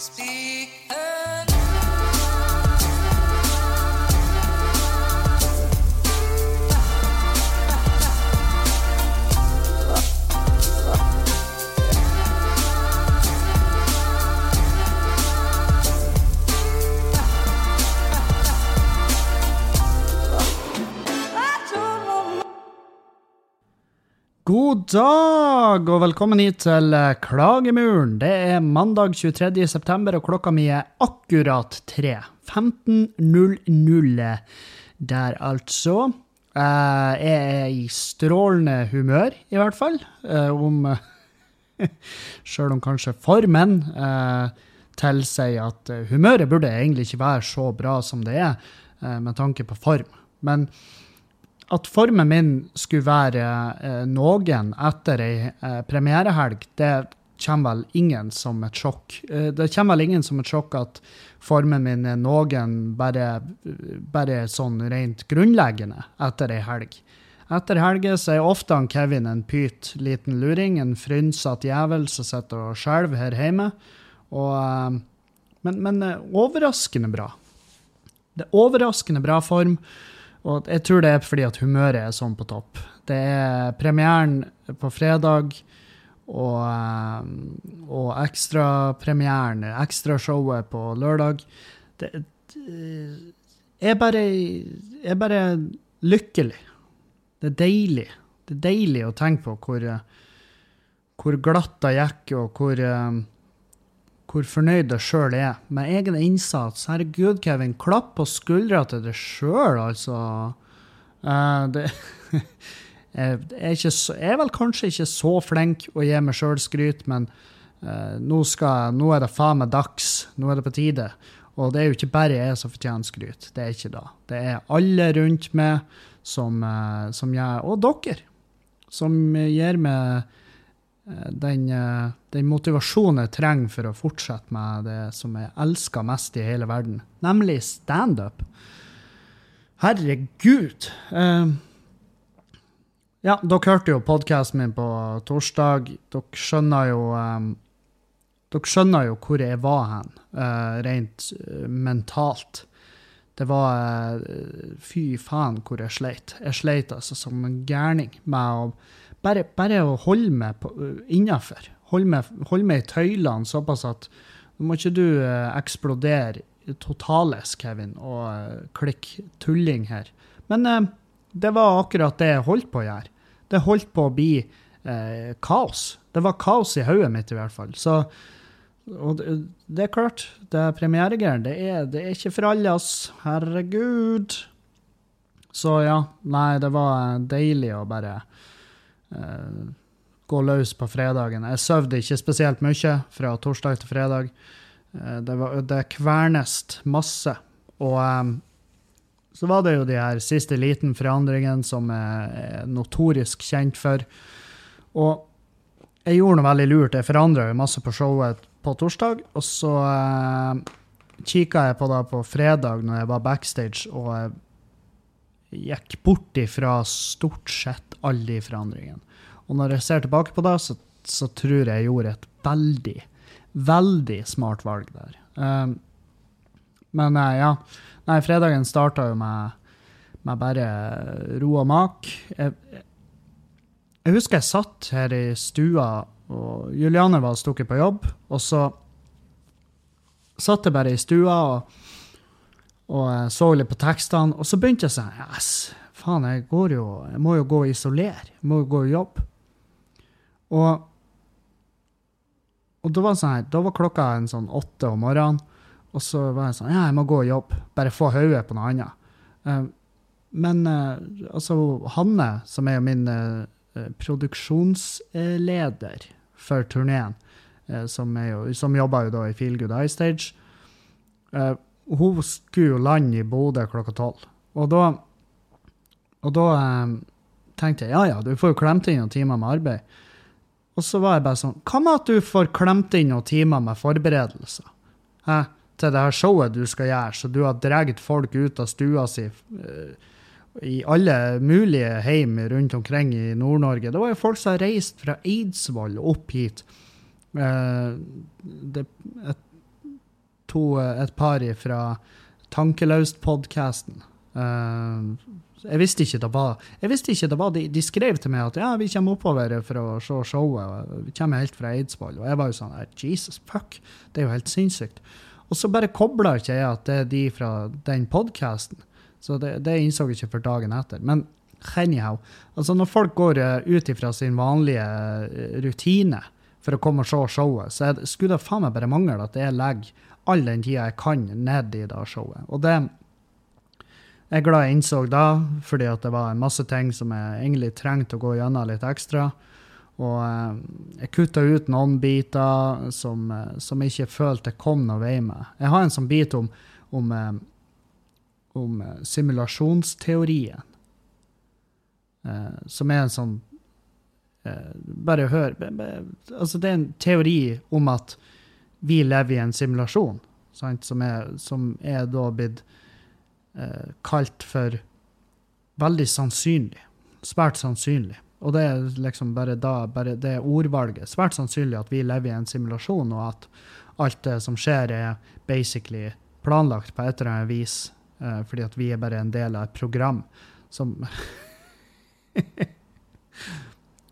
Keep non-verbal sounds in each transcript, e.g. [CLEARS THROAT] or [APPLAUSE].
Speak dag og velkommen hit til eh, Klagemuren. Det er mandag 23. september, og klokka mi er akkurat 3. 15.00 der, altså. Eh, Jeg er i strålende humør, i hvert fall. eh, Om [LAUGHS] Sjøl om kanskje formen tilsier at humøret burde egentlig ikke være så bra som det er, med tanke på form. Men at formen min skulle være eh, noen etter ei eh, premierehelg, det kommer vel ingen som et sjokk. Eh, det kommer vel ingen som et sjokk at formen min er noen bare, bare sånn rent grunnleggende etter ei helg. Etter helger så er ofte han Kevin en pyt liten luring, en frynsete jævel som sitter og skjelver her hjemme. Og, eh, men, men eh, overraskende bra. Det er overraskende bra form. Og jeg tror det er fordi at humøret er sånn på topp. Det er premieren på fredag og, eh, og ekstrapremieren, ekstrashowet på lørdag. Det, det jeg bare, jeg er bare lykkelig. Det er deilig. Det er deilig å tenke på hvor, hvor glatt det gikk, og hvor, eh, hvor fornøyd jeg sjøl er med egen innsats. Herregud, Kevin, klapp på skuldra til deg sjøl, altså. Uh, det [LAUGHS] jeg, er ikke jeg er vel kanskje ikke så flink å gi meg sjøl skryt, men uh, nå, skal, nå er det faen meg dags. Nå er det på tide. Og det er jo ikke bare jeg som fortjener skryt. Det er ikke da. Det er alle rundt meg som, uh, som gjør Og dere! Som gir meg den, eh, den motivasjonen jeg trenger for å fortsette med det som jeg elsker mest i hele verden, nemlig standup. Herregud! Uh, ja, dere hørte jo podkasten min på torsdag. Dere skjønner jo um, Dere skjønner jo hvor jeg var hen, uh, rent uh, mentalt. Det var eh, Fy faen, hvor jeg sleit. Jeg sleit altså som en gærning med å bare, bare å holde meg innafor. Holde meg, i tøylene såpass at nå må ikke du eh, eksplodere totales, Kevin, og eh, klikke tulling her. Men eh, det var akkurat det jeg holdt på å gjøre. Det holdt på å bli eh, kaos. Det var kaos i hodet mitt, i hvert fall. Så og det, det er klart, det er premieregreier. Det, det er ikke for alle, ass. Herregud. Så ja, nei, det var deilig å bare eh, gå løs på fredagen. Jeg sov ikke spesielt mye fra torsdag til fredag. Eh, det, var, det kvernest masse. Og um, så var det jo de her siste liten forandringene som jeg er notorisk kjent for. Og jeg gjorde noe veldig lurt. Jeg forandra jo masse på showet på torsdag, og så uh, kikka jeg på det på fredag når jeg var backstage, og jeg gikk bort ifra stort sett alle de forandringene. Og når jeg ser tilbake på det, så, så tror jeg jeg gjorde et veldig, veldig smart valg der. Um, men eh, ja. Nei, fredagen starta jo med, med bare ro og mak. Jeg, jeg husker jeg satt her i stua, og Juliane var stukket på jobb. Og så satt jeg bare i stua og, og eh, så litt på tekstene, og så begynte jeg sånn Yes, faen, jeg går jo Jeg må jo gå og isolere. Jeg må jo gå og jobbe. Og og da var, sånn her, da var klokka en sånn åtte om morgenen, og så var jeg sånn Ja, jeg må gå og jobbe. Bare få hodet på noe annet. Eh, men eh, altså, Hanne, som er jo min produksjonsleder for turneen, som, som jobber jo da i Feel Good Eye Stage, hun skulle jo lande i Bodø klokka tolv. Og da, og da eh, tenkte jeg ja ja, du får jo klemt inn noen timer med arbeid. Og så var jeg bare sånn Hva med at du får klemt inn noen timer med forberedelser? Hæ? Til det her showet du skal gjøre, så du har dratt folk ut av stua si eh, i alle mulige heim rundt omkring i Nord-Norge. Det var jo folk som har reist fra Eidsvoll opp hit. Eh, det, et to, et par fra Tankelaust-podkasten. Uh, jeg visste ikke det var jeg visste ikke det var, de, de, skrev til meg at ja, vi kommer oppover for å se showet. Vi kommer helt fra Eidsvoll. Og jeg var jo sånn Jesus, fuck. Det er jo helt sinnssykt. Og så bare kobla ikke jeg at det er de fra den podkasten. Så det, det innså jeg ikke før dagen etter. Men anyhow, altså når folk går uh, ut ifra sin vanlige rutine for å komme og se showet, så det, skulle det faen meg bare mangle at jeg legger all den tida jeg kan, ned i det showet. Og det jeg er glad jeg innså da, fordi at det var masse ting som jeg egentlig trengte å gå gjennom litt ekstra. Og eh, jeg kutta ut noen biter som, eh, som jeg ikke følte kom noe vei med. Jeg har en sånn bit om, om, eh, om simulasjonsteorien. Som er en sånn Bare hør. Altså, det er en teori om at vi lever i en simulasjon, sant? Som, er, som er da blitt eh, kalt for veldig sannsynlig. Svært sannsynlig. Og det er liksom bare da, bare det ordvalget. Svært sannsynlig at vi lever i en simulasjon, og at alt det som skjer, er basically planlagt på et eller annet vis, eh, fordi at vi er bare en del av et program som [LAUGHS]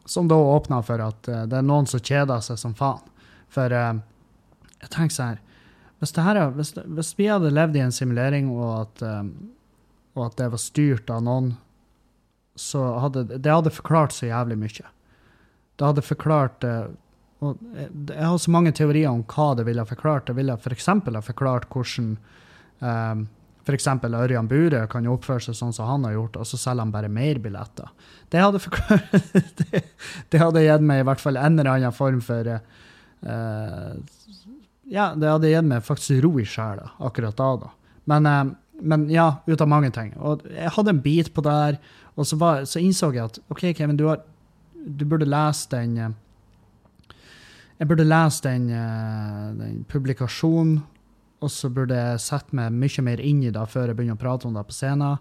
Som da åpner for at uh, det er noen som kjeder seg som faen. For uh, jeg tenker sånn her hvis, her, hvis, hvis, vi hadde levd i en simulering, og at, um, og at det var styrt av noen, så hadde det hadde forklart så jævlig mye. Det hadde forklart uh, og Jeg har så mange teorier om hva det ville forklart. Det ville f.eks. ha forklart hvordan um, f.eks. Ørjan Bure kan oppføre seg sånn som han har gjort, og så selger han bare mer billetter. Det hadde [LAUGHS] det, det, hadde gitt meg i hvert fall en eller annen form for uh, ja, det hadde gitt meg faktisk ro i sjela akkurat da. da. Men, eh, men, ja, ut av mange ting. Og jeg hadde en bit på det her, og så, var, så innså jeg at OK, Kevin, du, har, du burde lese den eh, Jeg burde lese den, eh, den publikasjonen, og så burde jeg sette meg mye mer inn i det før jeg begynner å prate om det på scenen.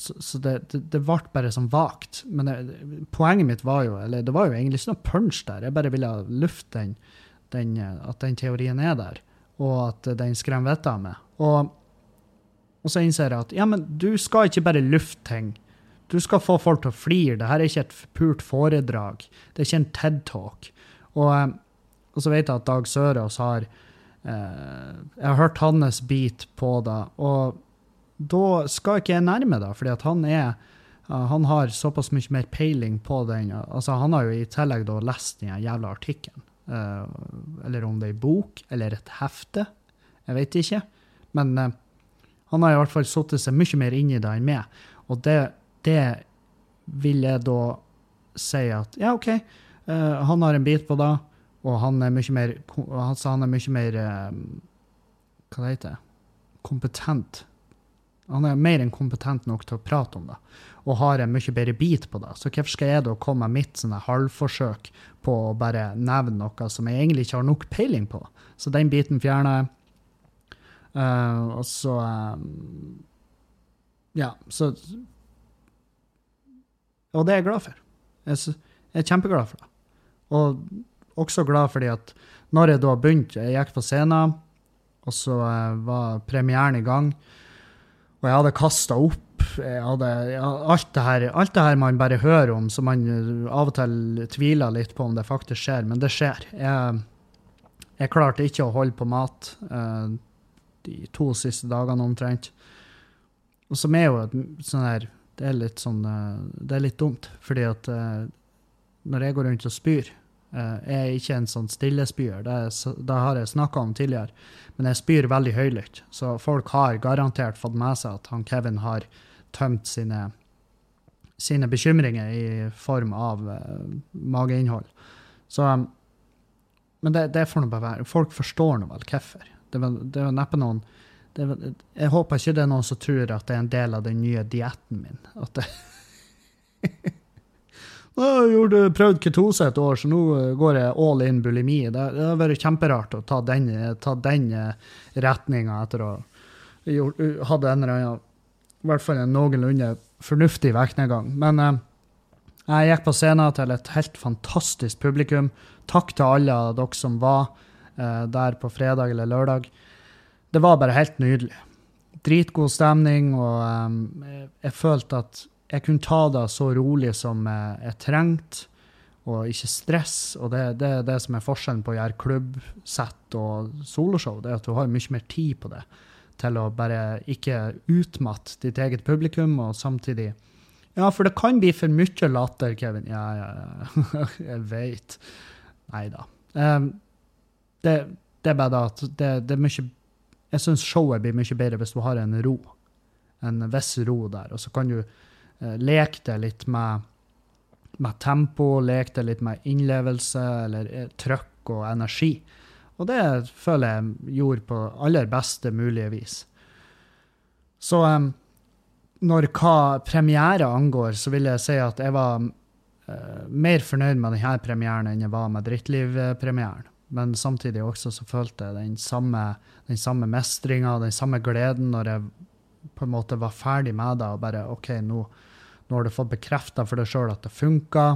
Så, så det, det, det, ble bare sånn vagt. Men det, poenget mitt var jo Eller det var jo egentlig ikke noe punch der. Jeg bare ville lufte den den, at den teorien er der, og at den skremmer vettet av meg. Og, og, så innser jeg at ja, men du skal ikke bare lufte ting. Du skal få folk til å flire. Dette er ikke et pult foredrag. Det er ikke en TED-talk. Og, og, så vet jeg at Dag Sørås har eh, Jeg har hørt hans bit på det, og da skal ikke jeg nærme det, fordi at han er han har såpass mye mer peiling på den. Altså, han har jo i tillegg da lest den jævla artikkelen. Uh, eller om det er ei bok eller et hefte. Jeg vet ikke. Men uh, han har i hvert fall satt seg mye mer inn i det enn meg. Og det, det vil jeg da si at ja, OK, uh, han har en bit på det, og han er mye mer, altså han er mye mer Hva det heter det? Kompetent. Han er mer enn kompetent nok til å prate om det og har en mye bedre bit på det. Så hvorfor skal jeg da komme med mitt sånne halvforsøk på å bare nevne noe som jeg egentlig ikke har nok peiling på? Så den biten fjerner jeg. Uh, og så um, Ja, så Og det er jeg glad for. Jeg, jeg er kjempeglad for det. Og også glad fordi at når jeg da begynte, jeg gikk på scenen, og så uh, var premieren i gang, og jeg hadde kasta opp hadde, alt, det her, alt, det her, man bare hører om, som man av og til tviler litt på om det faktisk skjer, men det skjer. Jeg, jeg klarte ikke å holde på mat uh, de to siste dagene omtrent. Og som er jo sånn her Det er litt sånn uh, Det er litt dumt, fordi at uh, når jeg går rundt og spyr Jeg er ikke en sånn stillespyer, det, det har jeg snakka om tidligere, men jeg spyr veldig høylytt. Så folk har garantert fått med seg at han Kevin har tømt sine, sine bekymringer i form av uh, mageinnhold. Så, um, men det, det får nå bare være. Folk forstår nå vel hvorfor. Det er neppe noen var, Jeg håper ikke det er noen som tror at det er en del av den nye dietten min. At det [LAUGHS] Jeg har prøvd ketose et år, så nå uh, går jeg all in bulimi. Det, har vært kjemperart å ta den, ta den uh, retninga etter å ha en eller annen i hvert fall en noenlunde fornuftig vektnedgang. Men eh, jeg gikk på scenen til et helt fantastisk publikum. Takk til alle dere som var. eh, der på fredag eller lørdag. Det var bare helt nydelig. Dritgod stemning, og jeg følte at jeg kunne ta det så rolig som jeg trengte, og ikke stress. Og det er det, det, som er forskjellen på å gjøre klubbsett og soloshow, det er at du har mye mer tid på det til å bare ikke utmatte ditt eget publikum, og samtidig Ja, for det kan bli for mye latter, Kevin. Ja, ja, ja. [LAUGHS] jeg veit. Nei da. Um, det, det, er bare da at det, det er mye Jeg syns showet blir mye bedre hvis du har en ro. En viss ro der. Og så kan du uh, leke det litt med, med tempo, lekte litt med innlevelse eller uh, trøkk og energi. Og det føler jeg gjorde på aller beste mulige vis. Så um, når hva premiere angår, så vil jeg si at jeg var uh, mer fornøyd med denne premieren enn jeg var med Drittliv-premieren. Men samtidig også så følte jeg den samme, den samme mestringa, den samme gleden når jeg på en måte var ferdig med det og bare OK, nå, nå har du fått bekrefta for deg sjøl at det funka.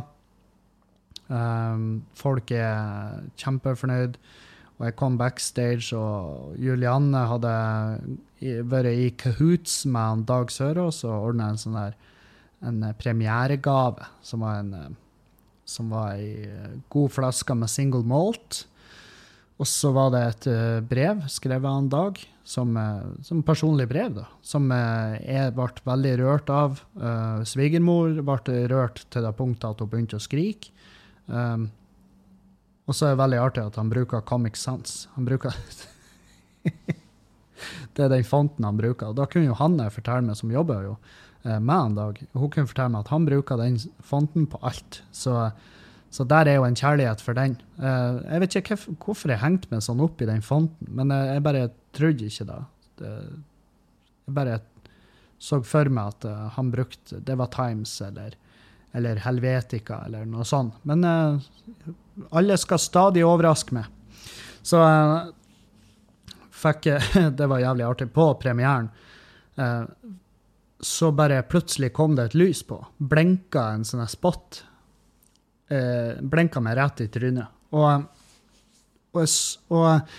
Um, folk er kjempefornøyd. Og jeg kom backstage, og Julianne hadde vært i cahoots med Dag Sørås og ordna en sånn der en premieregave, som var en som var ei god flaske med single malt. Og så var det et eh, brev skrevet av en Dag, som, eh, som personlig brev, da, som eh, jeg ble veldig rørt av. Uh, Svigermor ble rørt til det punktet at hun begynte å skrike. Um, og så er det veldig artig at han bruker Comic Sans. Han bruker [LAUGHS] Det er den fonten han bruker. Da kunne jo Hanne fortelle meg, som jobber jo med en dag, hun kunne fortelle meg at han bruker den fonten på alt. Så, så der er jo en kjærlighet for den. Eh, jeg vet ikke hvorfor jeg hengte meg sånn opp i den fonten, men jeg bare trodde ikke det. Jeg bare så for meg at eh, han brukte Det var Times eller, eller Helvetica eller noe sånt. Men alle skal stadig overraske meg. Så fikk [LAUGHS] Det var jævlig artig. På premieren så bare plutselig kom det et lys på. Blenka en sånn spot. Uh, blenka meg rett i trynet. Og, og, og,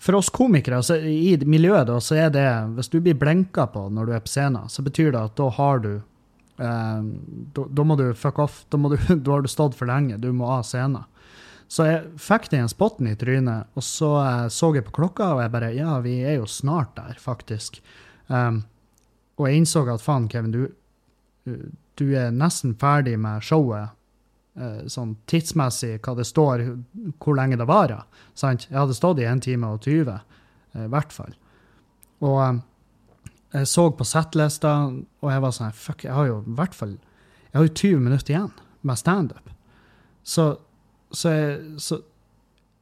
for oss komikere altså, i miljøet da, så er det Hvis du blir blenka på når du er på scenen, så betyr det at da har du da, da, må du fuck off. Da, du, [LAUGHS] da, har du stått for lenge. Du må av scenen. Så jeg fikk den spotten i trynet, og så uh, så jeg på klokka, og jeg bare Ja, vi er jo snart der, faktisk. Um, og jeg innså at faen, Kevin, du, du er nesten ferdig med showet. Uh, sånn tidsmessig, hva det står, hvor lenge det varer. Sant? Jeg hadde stått i 1 time og 20, uh, i hvert fall. Og um, jeg så på settlista, og jeg var sånn Fuck, jeg har jo i hvert fall Jeg har jo 20 minutter igjen med standup. Så så så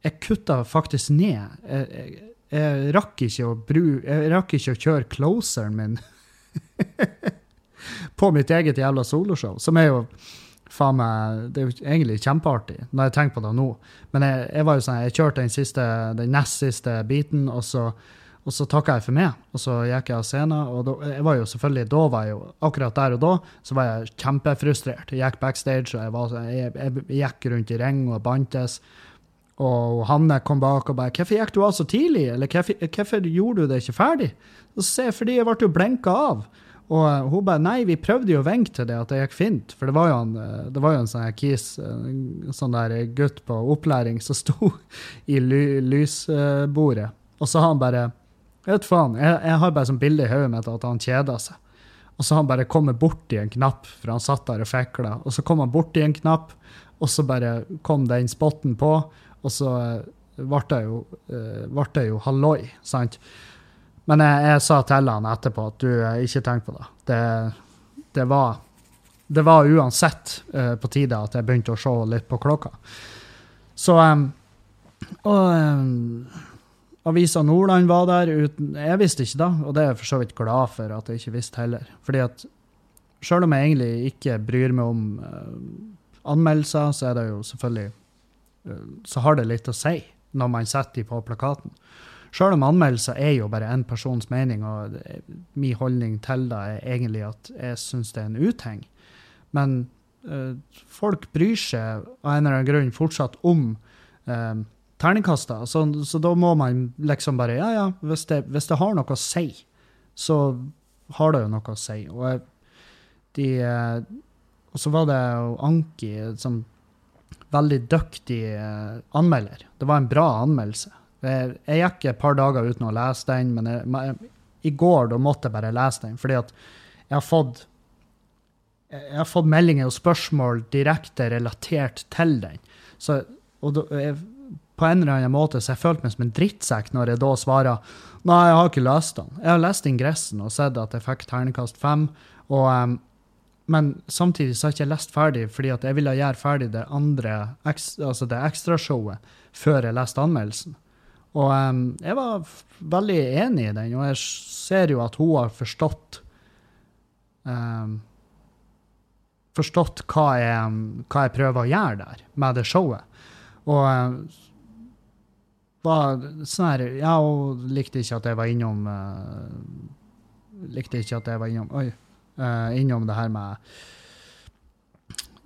jeg kutta faktisk ned. Jeg, jeg, jeg, rakk ikke å bru, jeg rakk ikke å kjøre closeren min [LAUGHS] på mitt eget jævla soloshow, som er jo faen meg Det er jo egentlig kjempeartig når jeg tenker på det nå. Men jeg, jeg var jo sånn, jeg kjørte den, siste, den nest siste biten, og så, og så takka jeg for meg. Og så gikk jeg av scenen. Og da, jeg var jo selvfølgelig, da var jeg jo, akkurat der og da så var jeg kjempefrustrert. Jeg gikk backstage, og jeg, var, jeg, jeg gikk rundt i ring og bantes. Og Hanne kom bak og bare 'Hvorfor gikk du av så tidlig?' Eller hvorfor gjorde du det ikke ferdig?' Så sier jeg fordi jeg ble jo blenka av. Og uh, hun bare 'Nei, vi prøvde jo å vinke til det at det gikk fint'. For det var jo en, det var jo en sånn kis, en sånn der gutt på opplæring som sto i ly lysbordet. Og så har han bare vet faen, jeg, jeg har bare sånn bilde i hodet mitt at han kjeda seg. Og så har han bare kommet borti en knapp, for han satt der og fikla. Og så kom han borti en knapp, og så bare kom den spotten på, og så eh, ble det jo, eh, ble jo halloi, sant? Men jeg, jeg, sa til han etterpå at du, eh, ikke tenk på det. Det, det, var, det var uansett uh, på tide at jeg begynte å se litt på klokka. Så um, Og um, Avisa Nordland var der uten Jeg visste ikke da, og det er jeg for så vidt glad for at jeg ikke visste heller. Fordi at selv om jeg egentlig ikke bryr meg om uh, anmeldelser, så er det jo selvfølgelig uh, Så har det litt å si når man setter de på plakaten. Selv om anmeldelser er jo bare én persons mening, og min holdning til det er egentlig at jeg syns det er en utheng. Men uh, folk bryr seg av en eller annen grunn fortsatt om terningkast, terningkaster, Så, så da må man liksom bare Ja, ja, hvis det, hvis det har noe å si, så har det jo noe å si. Og, de, eh, og så var det jo Anki som veldig dyktig eh, anmelder. Det var en bra anmeldelse. Jeg, jeg gikk et par dager uten å lese den, men jeg, i går da måtte jeg bare lese den, fordi at jeg har fått jeg har fått meldinger og spørsmål direkte relatert til den. Så, og da, jeg, på en eller annen måte så jeg følte meg som en drittsekk når jeg da svarer nei, jeg har ikke lest den. Jeg har lest ingressen og sett at jeg fikk ternekast fem. Og, um, men samtidig så har jeg ikke lest ferdig, fordi at jeg ville gjøre ferdig det andre, altså det ekstrashowet før jeg leste anmeldelsen. Og um, jeg var veldig enig i den, og jeg ser jo at hun har forstått um, Forstått hva jeg, hva jeg, prøver å gjøre der, med det showet. Og var sånn her Ja, hun likte ikke at jeg var innom uh, Likte ikke at jeg var innom Oi. Uh, innom det her med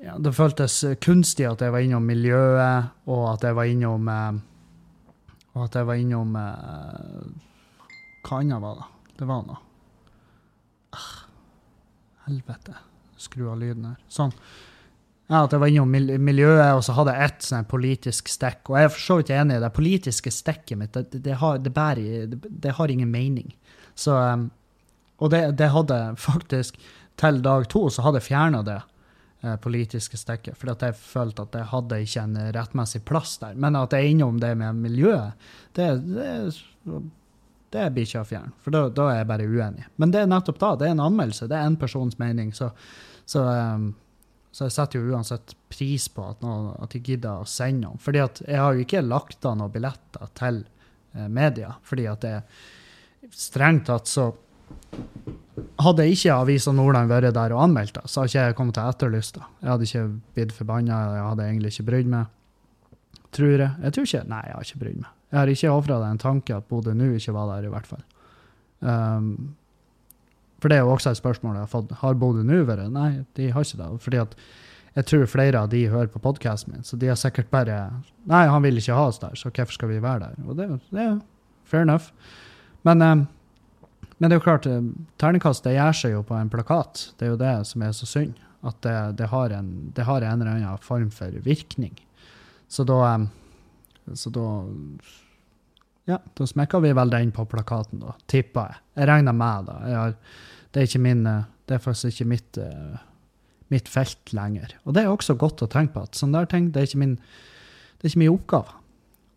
ja, Det føltes kunstig at jeg var innom miljøet, og at jeg var innom uh, Og at jeg var innom Hva annet var det? Det var noe. Ah, helvete. Skru av lyden her. Sånn. Ja, At jeg var innom miljøet, og så hadde jeg ett sånn politisk stikk. Og jeg er for så vidt enig i det politiske stikket mitt. Det, det, har, det, bærer, det, har, ingen mening. Så, um, og det, hadde faktisk Til dag to så hadde jeg fjerna det eh, politiske stykket. For jeg følte at jeg hadde ikke en rettmessig plass der. Men at jeg er innom det med miljøet, det, det, det blir ikke å fjerne. For da, da, er jeg bare uenig. Men det er nettopp da. Det er en anmeldelse. Det er en persons mening. Så, så um, så jeg setter jo uansett pris på at, noen, at de gidder å sende noen. Fordi at jeg har jo ikke lagt av noen billetter til eh, media. Fordi at det strengt tatt så Hadde ikke Avisa Nordland vært der og anmeldt det, så hadde ikke jeg kommet til etterlyst det. Jeg hadde ikke blitt forbanna, jeg hadde egentlig ikke brydd meg. Tror jeg. Jeg tror ikke Nei, jeg har ikke brydd meg. Jeg har ikke ofra deg en tanke at Bodø nå ikke var der, i hvert fall. Um, for det er jo også et spørsmål jeg har fått. Har Bodø nå vært? Nei, de har ikke det. Fordi at jeg tror flere av de hører på podkasten min, så de har sikkert bare Nei, han vil ikke ha oss der, så hvorfor skal vi være der? Og det, det er fair enough. Men, um, men, det er jo klart, eh, terningkast gjør seg jo på en plakat. Det er jo det som er så synd. At det, det, har, en, det har, en, eller annen form for virkning. Så da, um, så da ja, da smekka vi vel den på plakaten, da, tipper jeg. Jeg regner med det. Har, det, er ikke min, eh, det er faktisk ikke mitt, mitt, felt lenger. Og det er også godt å tenke på at sånne der ting, det er ikke min, det er ikke min oppgave.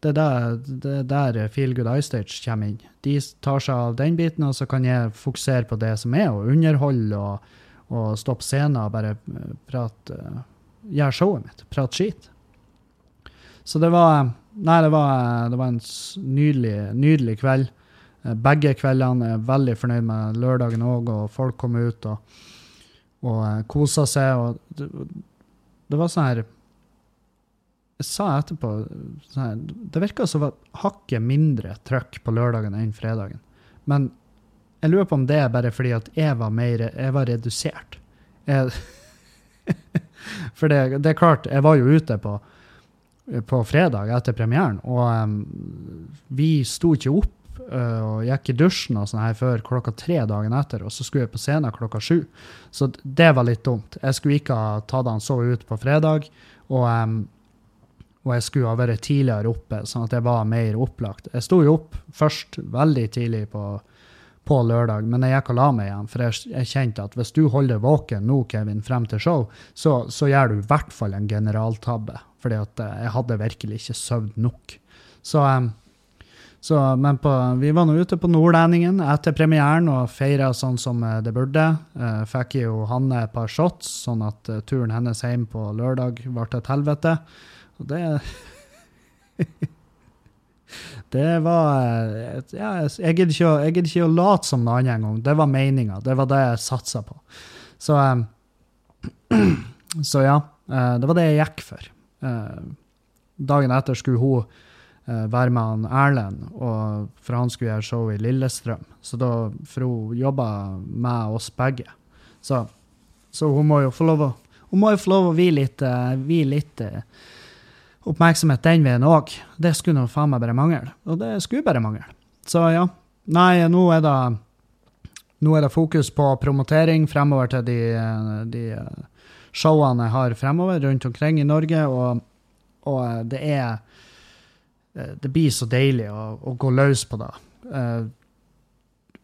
Det er der, det er der Feel Good Eye Stage kommer inn. De tar seg av den biten, og så kan jeg fokusere på det som er, og underholde og, og stoppe scenen og bare eh, prate Gjøre showet mitt. Prate skit. Så det var Nei, det var, det var en nydelig, nydelig kveld. Eh, begge kveldene er veldig fornøyd med lørdagen òg, og folk kom ut og, og eh, kosa seg. Og det, det, var sånn her sa etterpå sånn Det virka som hakket mindre trøkk på lørdagen enn fredagen. Men jeg lurer på om det er bare fordi at jeg var, mer, jeg var redusert. Jeg, [LAUGHS] for det, det er klart, jeg var jo ute på på fredag etter premieren, og um, vi sto ikke opp og gikk i dusjen og sånn her før klokka tre dagen etter, og så skulle jeg på scenen klokka sju. Så det var litt dumt. Jeg skulle ikke ha tatt han så ut på fredag, og, um, og jeg skulle ha vært tidligere oppe, sånn at jeg var mer opplagt. Jeg sto jo opp først veldig tidlig på, på lørdag, men jeg gikk og la meg igjen, for jeg, jeg kjente at hvis du holder våken nå, Kevin, frem til show, så, så gjør du i hvert fall en generaltabbe fordi eh, jeg hadde virkelig ikke sovet nok. Så, eh, så, men på, vi var nå ute på Nordlendingen etter premieren og feira sånn som eh, det burde. Fikk jo Hanne et par shots, sånn at turen hennes hjem på lørdag ble et helvete. Og det [LAUGHS] Det var ja, Jeg gidder ikke, ikke, å late som noe annet engang. Det var meninga. Det var det jeg satsa på. Så, [CLEARS THROAT] så ja. Det var det jeg gikk for. Eh, dagen etter skulle hun eh, være med han Erlend, og for han skulle gjøre show i Lillestrøm. Så da, For hun jobba med oss begge. Så, så, hun må jo få lov å hun må jo få lov å hvile litt, uh, litt oppmerksomhet den veien òg. Det skulle nå faen meg bare mangle. Og det skulle bare mangle. Så ja. Nei, nå er det nå er det fokus på promotering fremover til de, de showene jeg har fremover rundt omkring i Norge, og, og det er Det blir så deilig å, å gå løs på det.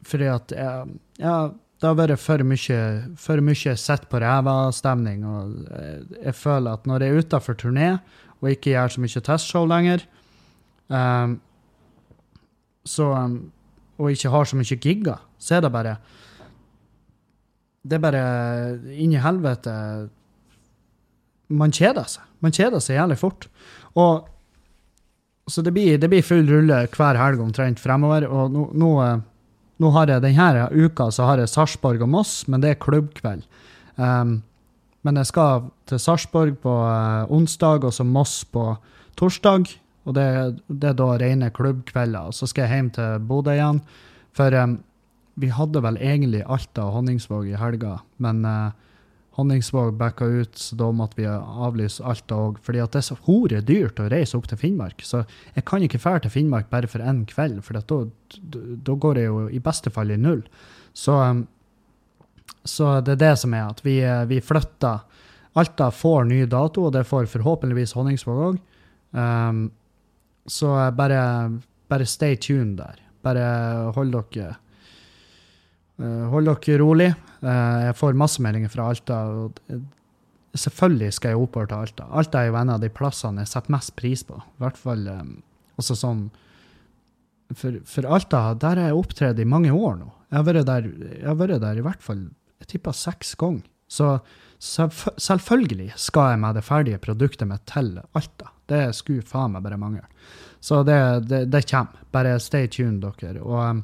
Fordi at ja, det har vært for mye, for mye sett på ræva-stemning. og Jeg føler at når jeg er utafor turné og ikke gjør så mye testshow lenger, um, så, um, og ikke har så mye gigger, så er det bare Det er bare inn i helvete Man kjeder seg. Man kjeder seg jævlig fort. Og så det blir, det blir full rulle hver helg omtrent fremover. Og nå, nå, nå har jeg denne uka så har jeg Sarpsborg og Moss, men det er klubbkveld. Um, men jeg skal til Sarpsborg på uh, onsdag og så Moss på torsdag. Og det, det er da rene klubbkvelder. Og så skal jeg hjem til Bodø igjen. For um, vi hadde vel egentlig Alta og Honningsvåg i helga, men uh, Honningsvåg backa ut, så da måtte vi avlyse Alta òg. Fordi at det er så hore dyrt å reise opp til Finnmark. Så jeg kan ikke dra til Finnmark bare for én kveld, for da, går jeg jo i beste fall i null. Så, um, så det er det som er at vi, eh, vi flytter. Alta får ny dato, og det får forhåpentligvis Honningsvåg òg. Um, så bare, bare stay tuned der. Bare hold dere uh, Hold dere rolig. Uh, jeg får masse meldinger fra Alta. og Selvfølgelig skal jeg oppover til Alta. Alta er jo en av de plassene jeg setter mest pris på. I hvert fall um, også sånn for, for, Alta, der har jeg opptredd i mange år nå. Jeg har vært der, har vært der i hvert fall jeg tipper seks ganger. Så selvfølgelig skal jeg med det ferdige produktet mitt til Alta. Det skulle faen meg bare mangle. Så det, det, det, kommer. Bare stay tuned, dere. Og, um,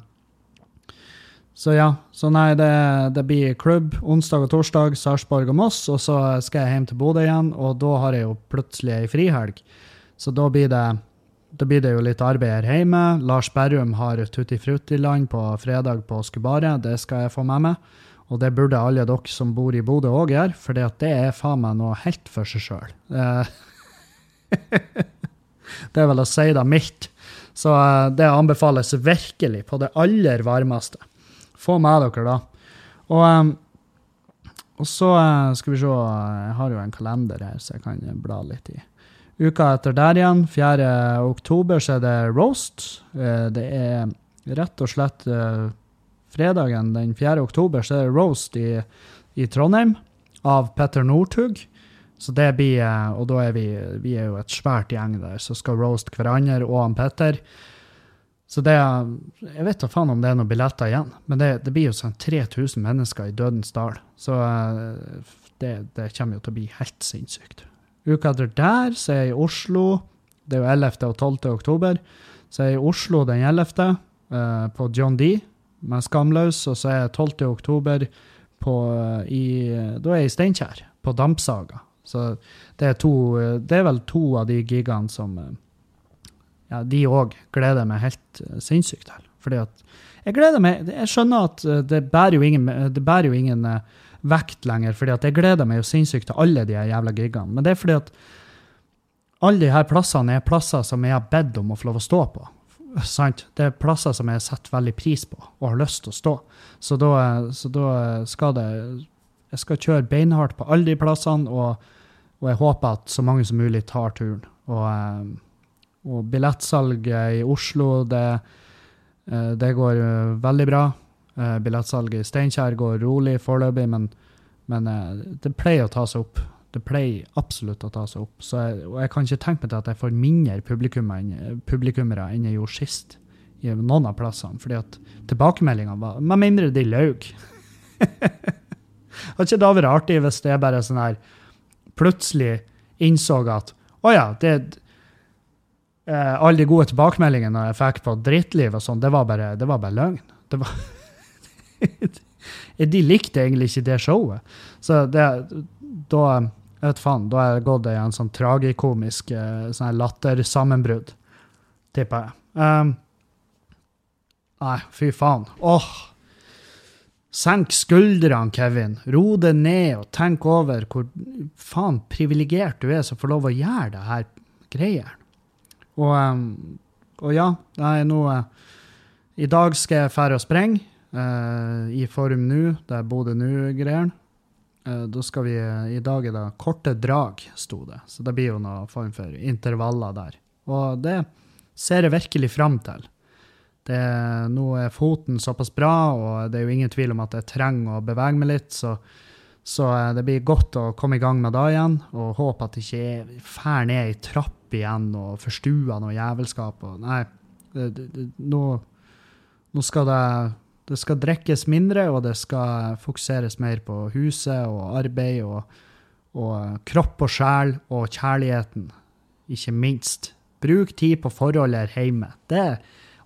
så ja. Så nei, det, det, blir klubb onsdag og torsdag, Sarpsborg og Moss. Og så skal jeg hjem til Bodø igjen, og da har jeg jo plutselig ei frihelg. Så da blir det da blir det jo litt arbeid her hjemme. Lars Berrum har Tutti Frutti-land på fredag på Skubaret. Det skal jeg få med meg. Og det burde alle dere som bor i Bodø òg gjøre, for det er faen meg noe helt for seg sjøl. [LAUGHS] Det er vel å si det mildt. Så eh, det anbefales virkelig på det aller varmeste. Få med dere, da. Og, eh, og så eh, skal vi se Jeg har jo en kalender her, så jeg kan bla litt i. Uka etter der igjen, 4. oktober, så er det roast. Det er rett og slett fredagen den 4. oktober, så er det roast i, i Trondheim av Petter Northug. Så det blir, eh, Og da er vi, vi er jo et svært gjeng der som skal roast hverandre og han Petter. Så det Jeg vet da faen om det er noen billetter igjen, men det, det blir jo sånn 3000 mennesker i Dødens dal. Så eh, det, det, kommer jo til å bli helt sinnssykt. Uka etter der så er jeg i Oslo. Det er jo 11. og 12. oktober. Så er jeg i Oslo den 11. Uh, på John D. med Skamløs. Og så er jeg 12. oktober på, i, da er jeg i Steinkjer, på Dampsaga. Så det er, to, det er vel to av de gigene som ja, de òg gleder meg helt eh, sinnssykt til. Fordi at jeg gleder meg Jeg skjønner at eh, det bærer jo ingen, bærer jo ingen vekt lenger, fordi at jeg gleder meg jo sinnssykt til alle de jævla gigene. Men det er fordi at alle de her plassene er plasser som jeg har bedt om å få lov å stå på. Sant? Det er plasser som jeg setter veldig pris på og har lyst til å stå. Så da, så da skal det Jeg skal kjøre beinhardt på alle de plassene. og og jeg håper at så mange som mulig tar turen. Og, eh, og billettsalget i Oslo, det, eh, det går eh, veldig bra. Billettsalget i Steinkjer går rolig foreløpig, men, men, det pleier å ta seg opp. Det pleier absolutt å ta seg opp. Jeg, og jeg kan ikke tenke meg til at jeg får mindre publikummere enn jeg gjorde sist. i noen av plassene, fordi at tilbakemeldingene var Med mindre de løy. [LAUGHS] Hadde ikke det vært artig hvis det bare sånn her plutselig innså at å ja, det eh, Alle de gode tilbakemeldingene jeg fikk på drittliv og sånn, det det var bare løgn. Det var [LAUGHS] De likte egentlig ikke det showet. Så det, da jeg vet faen, da har jeg gått i en sånn tragikomisk eh, sånn lattersammenbrudd, tipper jeg. Um, nei, fy faen. Åh, Senk skuldrene, Kevin. Ro det ned og tenk over hvor faen privilegert du er som får lov å gjøre det her greier. Og, um, og ja, nei, nå uh, I dag skal jeg dra og sprenge uh, i Forum nå, der er Bodø nå-greiene. Uh, da skal vi I dag er det korte drag, sto det. Så det blir jo noe form for intervaller der. Og det ser jeg virkelig fram til. Det, nå er foten såpass bra, og det er jo ingen tvil om at jeg trenger å bevege meg litt. Så, så det blir godt å komme i gang med det igjen, og håpe at det ikke fær ned ei trapp igjen og forstuer noe jævelskap. Og, nei, nå, nå skal det det skal drikkes mindre, og det skal fokuseres mer på huset og arbeid og, og kropp og sjel og kjærligheten, ikke minst. Bruk tid på forholdet hjemme. Det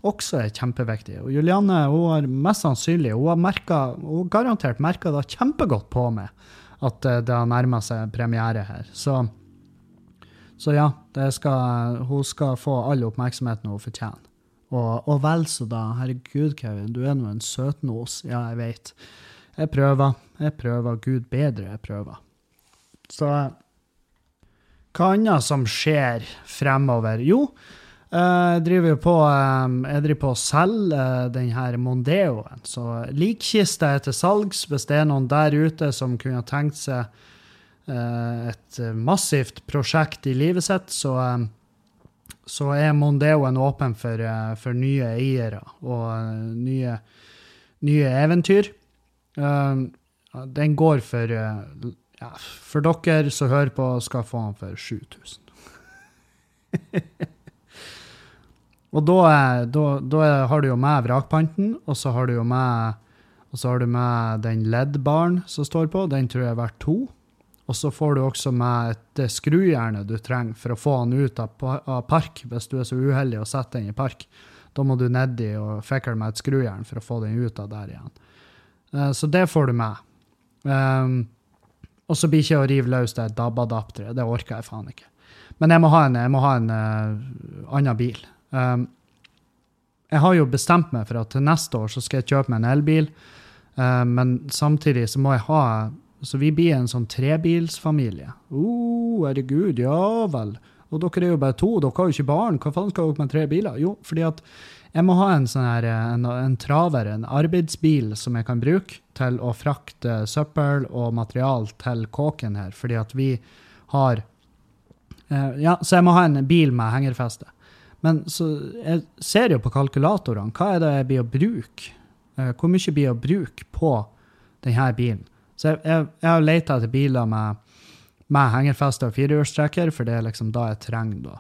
også er kjempeviktig. Og Julianne hun har mest sannsynlig, hun har, merket, hun har garantert merka det kjempegodt på meg at eh, det har nærma seg premiere her. Så, så ja, skal, hun skal få all oppmerksomheten hun fortjener. Og, og vel så da. Herregud, Kevin, du er nå en søtnos. Ja, jeg veit. Jeg prøver. Jeg prøver. Gud bedre, jeg prøver. Så hva annet som skjer fremover? Jo, jeg driver på, jeg driver på å selge denne Mondeoen. Så likkiste er til salgs hvis det er noen der ute som kunne tenkt seg et massivt prosjekt i livet sitt, så så er Mondeoen åpen for, eh, for, nye eiere og eh, nye, nye eventyr. Um, den går for ja, For dere som hører på, skal få den for 7000. [LAUGHS] og da, da, da, har du jo med vrakpanten, og så har du jo med, med den LED-baren som står på. Den tror jeg er verdt to. Og så får du også med et skrujern du trenger for å få den ut av park, hvis du er så uheldig å sette den i park. Da må du nedi og fikle med et skrujern for å få den ut av der igjen. Eh, så det får du med. Um, og så blir ikke å rive løs det DAB-adapteret. Det orker jeg faen ikke. Men jeg må ha en, må ha en uh, annen bil. Um, jeg har jo bestemt meg for at til neste år så skal jeg kjøpe meg en elbil, uh, men samtidig så må jeg ha så vi blir en sånn trebilsfamilie. Å, oh, herregud, ja vel. Og dere er jo bare to, dere har jo ikke barn. Hva faen skal dere med tre biler? Jo, fordi at jeg må ha en sånn her, en, en traver, en arbeidsbil som jeg kan bruke til å frakte søppel og material til kåken her, fordi at vi har eh, Ja, så jeg må ha en bil med hengerfeste. Men så jeg ser jo på kalkulatorene, hva er det jeg blir å bruke? Eh, hvor mye blir å bruke på denne bilen? Så jeg, jeg, jeg har leita etter biler med, med hengerfeste og firehjulstrekker, for det er liksom da jeg trenger da.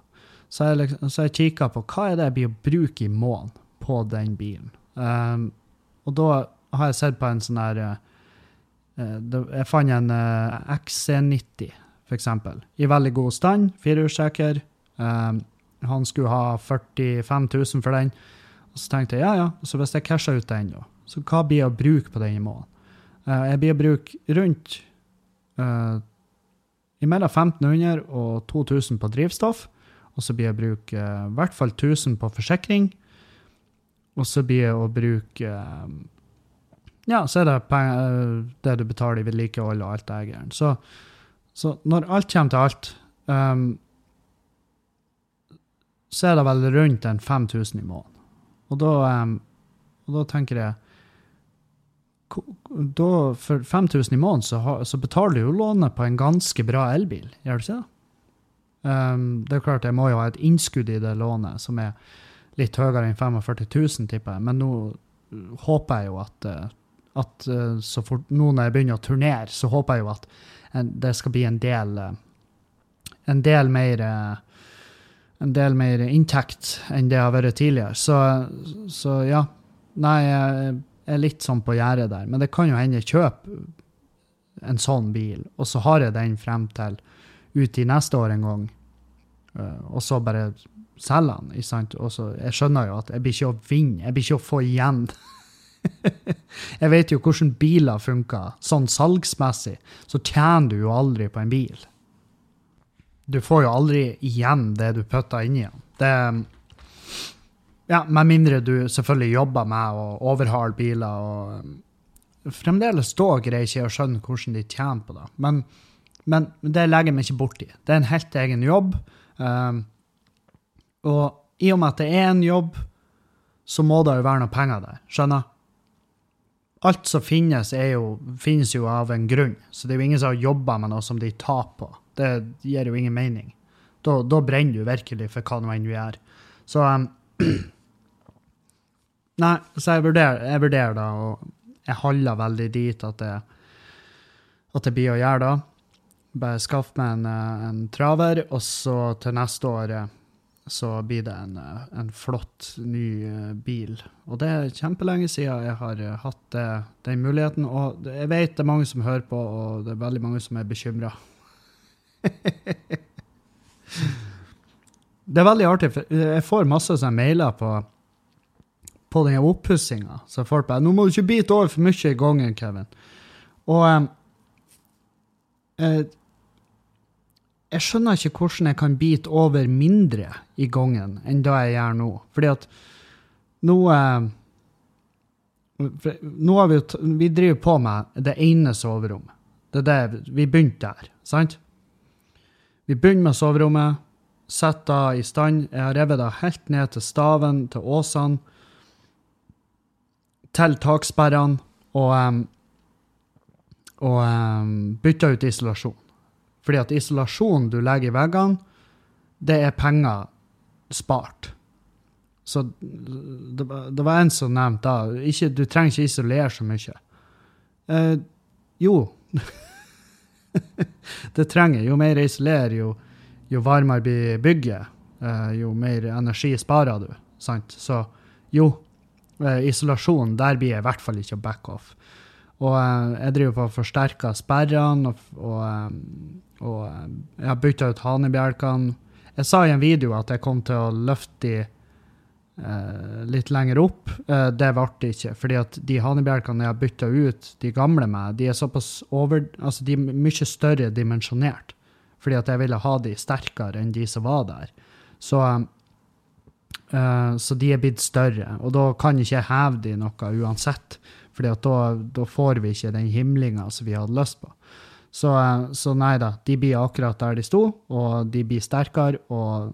Så jeg, liksom, så jeg kikka på hva er det jeg blir å bruke i måneden på den bilen. Um, og da har jeg sett på en sånn der uh, Jeg fant en uh, XC90, for eksempel, i veldig god stand. Firehjulstrekker. Um, han skulle ha 45 000 for den. Og så tenkte jeg ja, ja, så hvis jeg casher ut den, så hva blir å bruke på den i måneden? Uh, jeg blir å bruke rundt uh, mellom 1500 og 2000 på drivstoff. Og så blir jeg å bruke uh, i hvert fall 1000 på forsikring. Og så blir jeg å bruke uh, Ja, så er det penger, det du betaler i vedlikehold og alt det greiene. Så, så, når alt kommer til alt, um, så er det vel rundt en 5000 i måneden. Og um, og da tenker jeg da, for 5000 i måneden så, så, betaler du jo lånet på en ganske bra elbil, gjør du ikke det? Um, det er klart, jeg må jo ha et innskudd i det lånet som er litt høyere enn 45 000, tipper jeg. Men nå håper jeg jo at, eh, at eh, så fort nå når jeg begynner å turnere, så håper jeg jo at det skal bli en del en del mer en del mer inntekt enn det har vært tidligere. Så, så ja. Nei, jeg er litt sånn på gjerdet der. Men det kan jo hende jeg kjøper en sånn bil, og så har jeg den frem til ut i neste år en gang, eh, og så bare selger den. Ikke sant? Og så, jeg skjønner jo at jeg blir ikke å vinne, jeg blir ikke å få igjen. [LAUGHS] jeg vet jo hvordan biler funker. Sånn salgsmessig så tjener du jo aldri på en bil. Du får jo aldri igjen det du putter inni den. Det, ja, med mindre du selvfølgelig jobber med å overhale biler og um, Fremdeles da greier ikke å skjønne hvordan de tjener på det. Men, men det legger jeg meg ikke borti. Det er en helt egen jobb. Um, Og i og med at det er en jobb, så må det jo være noe penger der. Skjønner? Alt som finnes, jo, finnes jo av en grunn. Så det er jo ingen som har jobba med noe som de taper på. Det gir jo ingen mening. Da, da brenner du virkelig for hva nå enn du gjør. Så um, [CLEARS THROAT] Nei, så jeg vurderer, jeg vurderer da, og jeg holder veldig dit at det, at det blir å gjøre da. Bare skaff meg en, eh, en traver, og så til neste år eh, så blir det en, eh, en flott, ny bil. Og det er kjempelenge siden jeg har hatt det, den muligheten. Og jeg vet det er mange som hører på, og det er veldig mange som er bekymra. [LAUGHS] det er veldig artig, for jeg får masse sånne mailer på på den oppussinga. Så folk bare 'Nå må du ikke bite over for mye i gangen, Kevin'. Og eh, jeg, jeg skjønner ikke hvordan jeg kan bite over mindre i gangen enn det jeg gjør nå. Fordi at nå eh, nå har vi, vi driver på med det ene soverommet. Det er det, vi begynte der, sant? Vi begynner med soverommet, setter det i stand. Jeg har revet det helt ned til staven, til åsene til taksperrene og, um, og um, bytta ut isolasjon. Fordi at isolasjon du legger i veggene, det er penger spart. Så det, det var en som nevnte da ikke, Du trenger ikke isolere så mye. Eh, jo. [LAUGHS] det trenger. Jo mer isolerer, jo, jo varmere blir bygget. Eh, jo mer energi sparer du. Sant? Så jo, isolasjon, der blir jeg i hvert fall ikke backoff. back off. Og eh, jeg driver på å forsterke sperrene, og, og, eh, og jeg har bytta ut hanebjelkene. Jeg sa i en video at jeg kom til å løfte de eh, litt lenger opp. Eh, det ble det ikke, fordi at de hanebjelkene jeg har bytta ut de gamle med, de er såpass over, altså de er mye større dimensjonert. Fordi at jeg ville ha de sterkere enn de som var der. Så så de er blitt større, og da kan ikke jeg heve de noe uansett. For da, da, får vi ikke den himlinga som vi hadde lyst på. Så, uh, så, nei da, de blir akkurat der de sto, og de blir sterkere. Og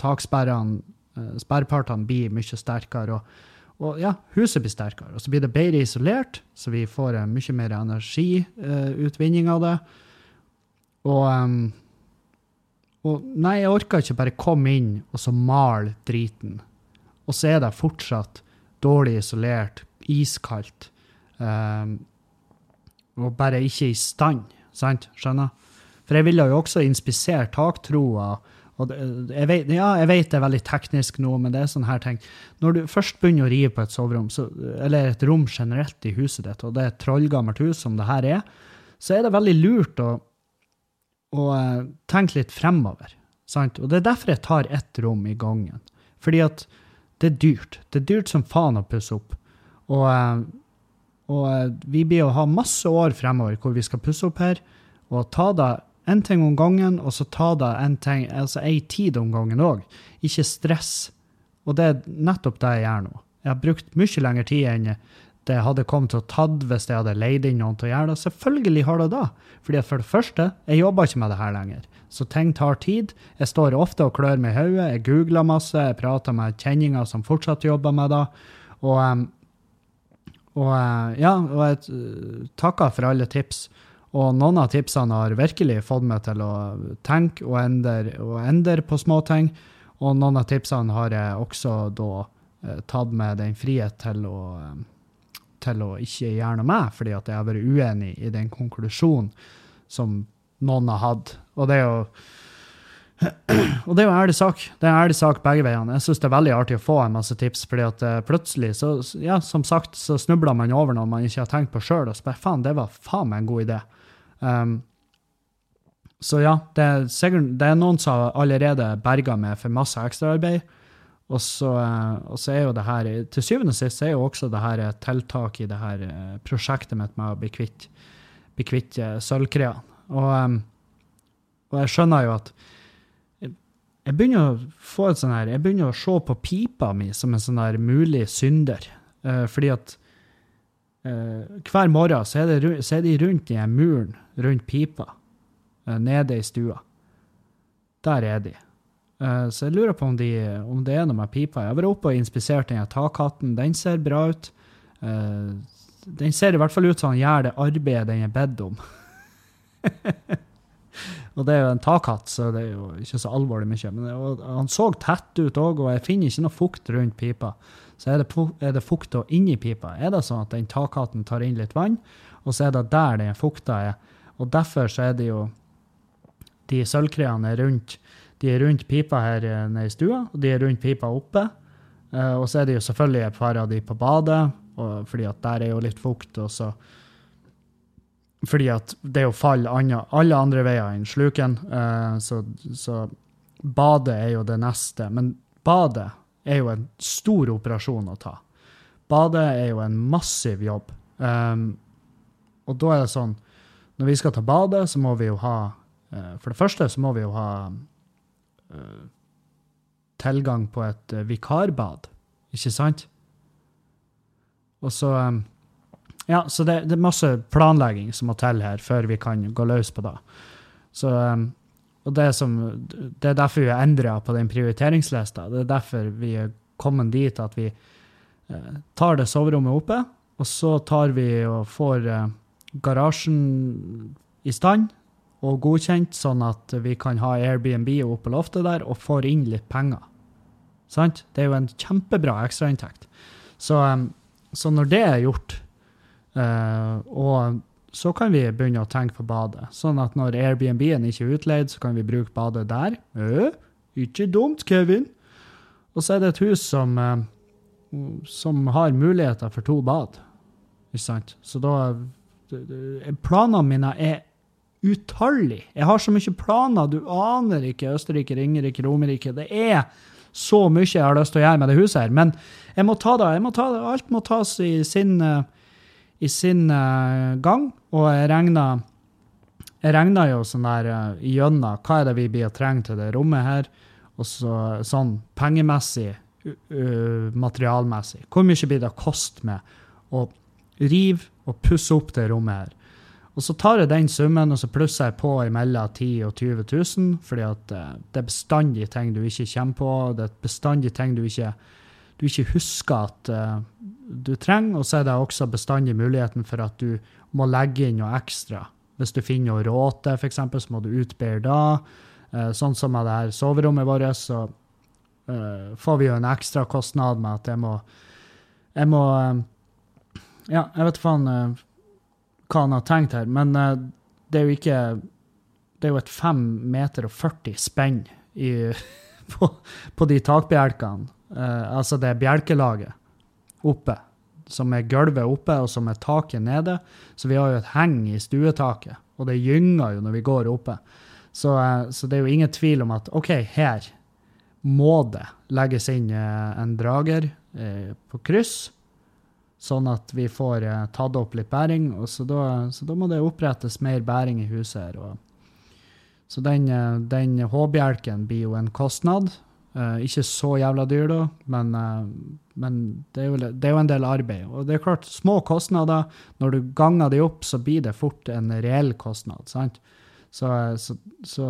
taksperrene, uh, blir mye sterkere. Og, og, ja, huset blir sterkere. Og så blir det bedre isolert, så vi får mye mer energiutvinning av det. Og um, og nei, jeg orker ikke bare komme inn og så male driten. Og så er det fortsatt dårlig isolert, iskaldt, um, og bare ikke i stand. Sant? Skjønner? For jeg ville jo også inspisere taktroa. Og jeg, vet, ja, jeg vet det er veldig teknisk nå, men det er sånne her ting. Når du først begynner å rive på et soverom, så, eller et rom generelt i huset ditt, og det er et trollgammelt hus som det her er, så er det veldig lurt å og uh, tenke litt fremover. Sant? Og det er derfor jeg tar ett rom i gangen. Fordi at det er dyrt. Det er dyrt som faen å pusse opp. Og, uh, og uh, vi blir å ha masse år fremover hvor vi skal pusse opp her, og ta det en ting om gangen, og så ta det en ting, altså ei tid om gangen òg. Ikke stress. Og det er nettopp det jeg gjør nå. Jeg har brukt mye lengre tid enn det hadde kommet til å tatt hvis jeg hadde leid inn noen til å gjøre det. Selvfølgelig har det da. Fordi for det første, jeg jobber ikke med det her lenger. Så ting tar tid. Jeg står ofte og klør meg i hodet. Jeg googler masse. Jeg prater med kjenninger som fortsatt jobber med det. Og, og ja, og jeg eh, takker for alle tips. Og noen av tipsene har virkelig fått meg til å tenke og endre, og endre på småting. Og noen av tipsene har jeg også da eh, tatt med den frihet til å til å ikke gjøre noe med, fordi at jeg har vært uenig i den konklusjonen som noen har hatt. Og det er jo [CLEARS THROAT] og det er jo ærlig sak. Det er en ærlig sak begge veiene. Jeg syns det er veldig artig å få en masse tips, fordi at uh, plutselig, så, ja, som sagt, så snubler man over noe man ikke har tenkt på sjøl, og så bare faen, det var faen meg en god idé. Um, så ja, det er, sikkert, det er noen som allerede berga meg for masse ekstraarbeid. Og så, eh, og så, er jo det her Til syvende og sist er jo også det her tiltak i det her eh, prosjektet mitt med å bli kvitt, kvitt eh, sølvkreene. Og, og, jeg skjønner jo at jeg begynner å få et sånn her, jeg begynner å se på pipa mi som en sånn her mulig synder. fordi at hver morgen så er, det, så er de rundt i en muren rundt pipa, nede i stua. Der er de. Eh, så jeg lurer på om, de, om det er noe med pipa. Jeg har vært oppe og inspisert den takhatten. Den ser bra ut. Eh, den ser i hvert fall ut som han gjør det arbeidet den er bedt om. [LAUGHS] og det er jo en takhatt, så det er jo ikke så alvorlig mye. Men det, han så tett ut òg, og jeg finner ikke noe fukt rundt pipa. Så er det, er det fukta inni pipa. Er det sånn at den takhatten tar inn litt vann, og så er det der den fukta er. Og derfor så er det jo de sølvkreene rundt de er rundt pipa her eh, nede i stua, og de er rundt pipa oppe. Uh, og så er det jo selvfølgelig et par av de på badet, og, fordi at der er jo litt fukt. og så fordi at det jo fall andre, alle andre veier enn sluken. Uh, så, så, badet er jo det neste. Men badet er jo en stor operasjon å ta. Badet er jo en massiv jobb. Um, og da er det sånn Når vi skal ta badet, så må vi jo ha uh, For det første så må vi jo ha tilgang på et vikarbad, ikke sant? Og så um, ja, så det, det, er masse planlegging som må til her før vi kan gå løs på det. Så, og det, som, det er derfor vi har endra på den prioriteringslista. Det er derfor vi er kommet dit at vi tar det soverommet oppe, og så tar vi og får garasjen i stand og godkjent, sånn at vi kan ha Airbnb oppe på loftet der og får inn litt penger. Sant? Det er jo en kjempebra ekstrainntekt. Så, så når det er gjort, Uh, og så kan vi begynne å tenke på badet. Sånn at når Airbnb-en ikke er utleid, så kan vi bruke badet der. Øh, ikke dumt, Kevin. Og så er det et hus som, som har muligheter for to bad. Ikke sant? Så da Planene mine er utallige. Jeg har så mye planer. Du aner ikke Østerrike, Ringerike, Romerike. Det er så mye jeg har lyst til å gjøre med det huset her. Men jeg må ta det. Jeg må ta det. Alt må tas i sin uh, i sin uh, gang, og jeg regner, jeg regner jo sånn der gjennom igjennom hva er det vi blir å trenge til det rommet her, og så sånn pengemessig, uh, materialmessig. Hvor mye blir det å koste med å rive og pusse opp det rommet her? Og så tar jeg den summen og så plusser jeg på imellom 10 og 20 000, fordi at det er bestandig ting du ikke kommer på. Det er bestandig ting du ikke, du ikke husker at du trenger, og så er det også bestandig muligheten for at du må legge inn noe ekstra. Hvis du finner noe råte, f.eks., så må du utbedre da. Eh, sånn som med det her soverommet vårt, så får vi jo en ekstra kostnad med at jeg må Jeg må Ja, jeg vet faen hva han har tenkt her, men det er jo ikke Det er jo et 5 meter og 40 spenn i, [LAUGHS] på, på, de takbjelkene. altså det bjelkelaget oppe, som er gulvet oppe, og som er taket nede. Så vi har jo et heng i stuetaket, og det gynger jo når vi går oppe. Så, uh, så, det er jo ingen tvil om at OK, her må det legges inn en drager på kryss, sånn at vi får tatt opp litt bæring. Og så da, så da må det opprettes mer bæring i huset her. Og, så den, den H-bjelken blir jo en kostnad. Uh, ikke så jævla dyr, da, men, uh, men det, er jo, det, er jo, en del arbeid. Og det er klart, små kostnader, når du ganger de opp, så blir det fort en reell kostnad. sant? Så, så, så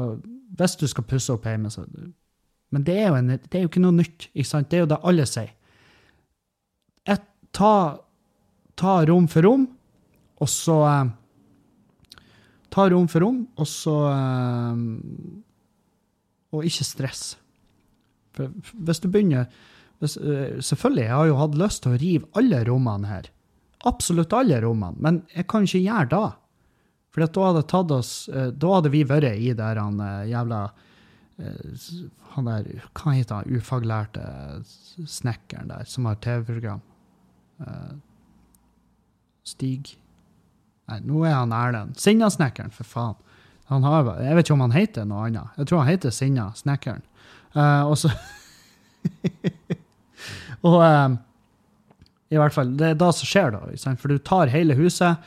hvis du skal pusse opp hjemme, så Men det er, en, det er jo ikke noe nytt. ikke sant? Det er jo det alle sier. Et, ta, ta, rom for rom, og så uh, Ta rom for rom, og så Og ikke stress. For hvis du begynner hvis, uh, Selvfølgelig, jeg har jo hatt lyst til å rive alle rommene her. Absolutt alle rommene. Men jeg kan ikke gjøre det. For da hadde, oss, da hadde vi vært i der han jævla Han der Hva heter han ufaglærte snekkeren der, som har TV-program? Stig Nei, nå er han Erlend. Sinnasnekkeren, for faen. Har, jeg vet ikke om han heter noe annet. Jeg tror han heter Sinna Snekkeren. Uh, og så [LAUGHS] Og um, i hvert fall, det er da som skjer, da. For du tar hele huset,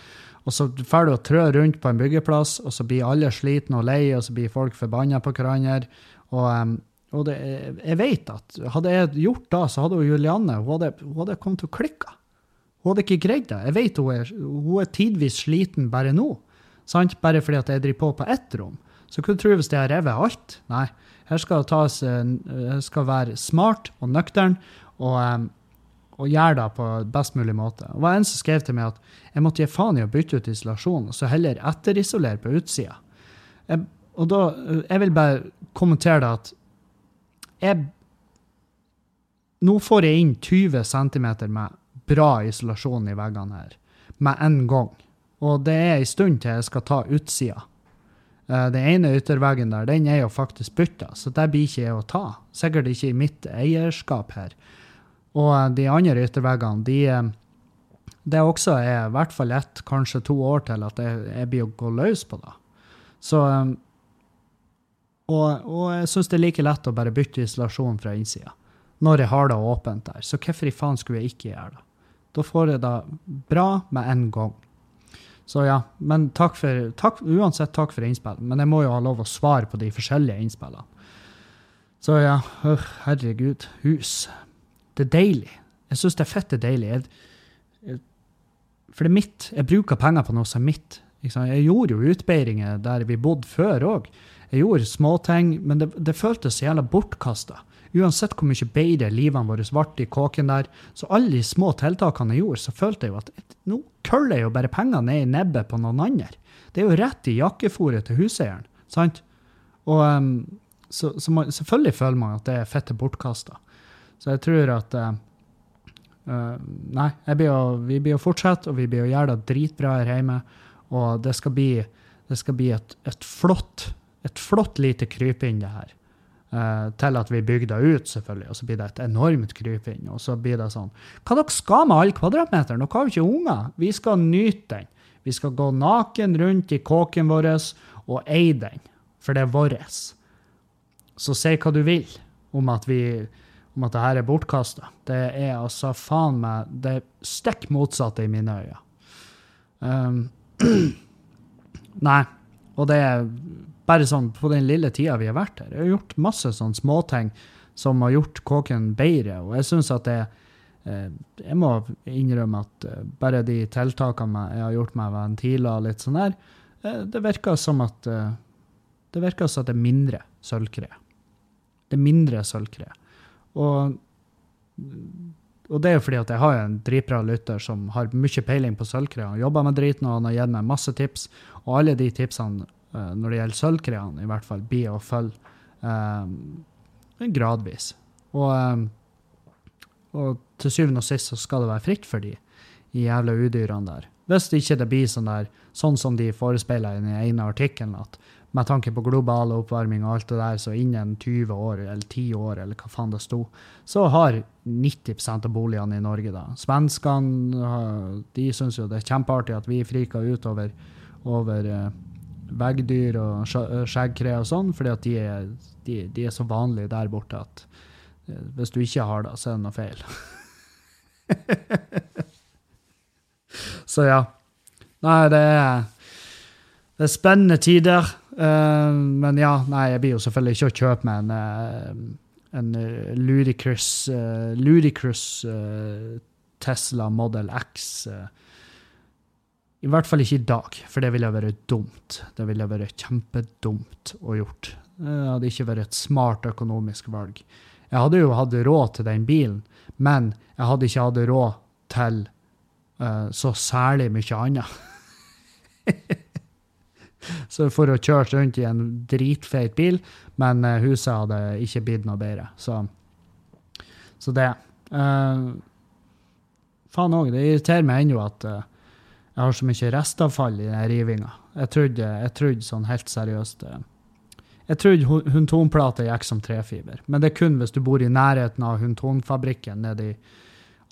og så drar du og trør rundt på en byggeplass, og så blir alle slitne og lei, og så blir folk forbanna på hverandre. Og, um, og det, jeg vet at hadde jeg gjort da, så hadde Julianne hun hadde, hun hadde kommet til å klikke. Hun hadde ikke greid det. Jeg vet hun er, hun er tidvis sliten bare nå. Sant? Bare fordi at jeg driver på på ett rom. Så hva tror du hvis jeg har revet alt? Nei. Her skal tas, eh, skal være smart og nøktern og, og gjøre det på best mulig måte. Det var en som skrev til meg at jeg måtte gi faen i å bytte ut isolasjon, så heller etterisolere på utsida. Jeg, og da, jeg vil bare kommentere det at jeg Nå får jeg inn 20 cm med bra isolasjon i veggene her, med en gang. Og det er en stund til jeg skal ta utsida. Eh, Den ene ytterveggen der, den er jo faktisk bytta, så det blir ikke jeg å ta. Sikkert ikke i mitt eierskap her. Og eh, de andre ytterveggene, de eh, Det også i hvert fall ett, kanskje to år til at jeg, jeg blir å gå løs på det. Så Og, og jeg syns det er like lett å bare bytte isolasjon fra innsida når jeg har det åpent der. Så hvorfor i faen skulle jeg ikke gjøre det? Da får jeg det bra med en gang. Så ja, men takk for, takk, uansett takk for innspill. Men jeg må jo ha lov å svare på de forskjellige innspillene. Så ja, øh, herregud. Hus. Det er deilig. Jeg syns det er fette deilig. Jeg, jeg, for det er mitt. Jeg bruker penger på noe som er mitt. Jeg gjorde jo utbedringer der vi bodde før òg. Jeg gjorde småting, men det, det føltes så jævla bortkasta. Uansett hvor mye bedre livene våre ble i kåken der, så alle de små tiltakene jeg gjorde, så følte jeg jo at nå køller jeg jo bare penger ned i nebbet på noen andre. Det er jo rett i jakkefòret til huseieren, sant? Og um, så, så man, selvfølgelig føler man at det er fette bortkasta. Så jeg tror at uh, uh, Nei, blir å, vi blir å fortsette, og vi blir å gjøre det dritbra her hjemme. Og det skal bli, det skal bli et, et, flott, et flott lite krypinn, det her. Uh, til at vi bygde ut, selvfølgelig. Og så blir det et enormt krypinn. Og så blir det sånn Hva dere skal med alle kvadratmeteren? Dere har jo ikke unger. Vi skal nyte den. Vi skal gå naken rundt i kåken vår og eie den, for det er vår. Så si hva du vil om at vi om at det er bortkasta. Det er altså faen meg det stikk motsatte i mine øyne. Um, [CLEARS THROAT] nei. Og det er bare sånn på den lille tida vi har vært her. Jeg har gjort masse sånn småting som har gjort kåken bedre. Og jeg syns at det eh, Jeg må innrømme at eh, bare de tiltakene jeg har gjort med ventiler og litt sånn der, eh, det virker som at det virker som at det er mindre sølvkre. Det er mindre sølvkre. Og, og det er jo fordi at jeg har en dritbra lytter som har mye peiling på sølvkre. Han jobber med driten, og han har gitt meg masse tips. Og alle de tipsene når det gjelder sølvkreene, i hvert fall, blir å følge um, gradvis. Og, um, og, til syvende og sist så skal det være fritt for de jævla udyrene der. Hvis det ikke blir sånn der, sånn som de forespeiler i den ene artikkelen, at med tanke på global oppvarming og alt det der, så innen 20 år eller 10 år, eller hva faen det sto, så har 90% av boligene i Norge da. Svenskene de syns jo det er kjempeartig at vi friker utover over veggdyr og skjeggkre og sånn, fordi at de er, de, de er, så vanlige der borte at eh, hvis du ikke har det, så er det noe feil. [LAUGHS] så ja. Nei, det er, det er spennende tider. Uh, men ja, nei, jeg blir jo selvfølgelig ikke å kjøpe meg en, en ludicrous, uh, ludicrous, uh, Tesla Model X. Uh, i hvert fall ikke i dag, for det ville vært dumt. Det ville vært kjempedumt å gjort. Det hadde ikke vært et smart økonomisk valg. Jeg hadde jo hatt råd til den bilen, men jeg hadde ikke hatt råd til uh, så særlig mye annet. [LAUGHS] så for å kjøre rundt i en dritfeit bil, men uh, huset hadde ikke blitt noe bedre. Så, så det. Uh, faen òg, det irriterer meg ennå at uh, jeg har så mye restavfall i den rivinga. Jeg trodde, jeg trodde sånn helt seriøst eh, Jeg trodde Huntonplata gikk som trefiber, men det er kun hvis du bor i nærheten av Huntonfabrikken nede i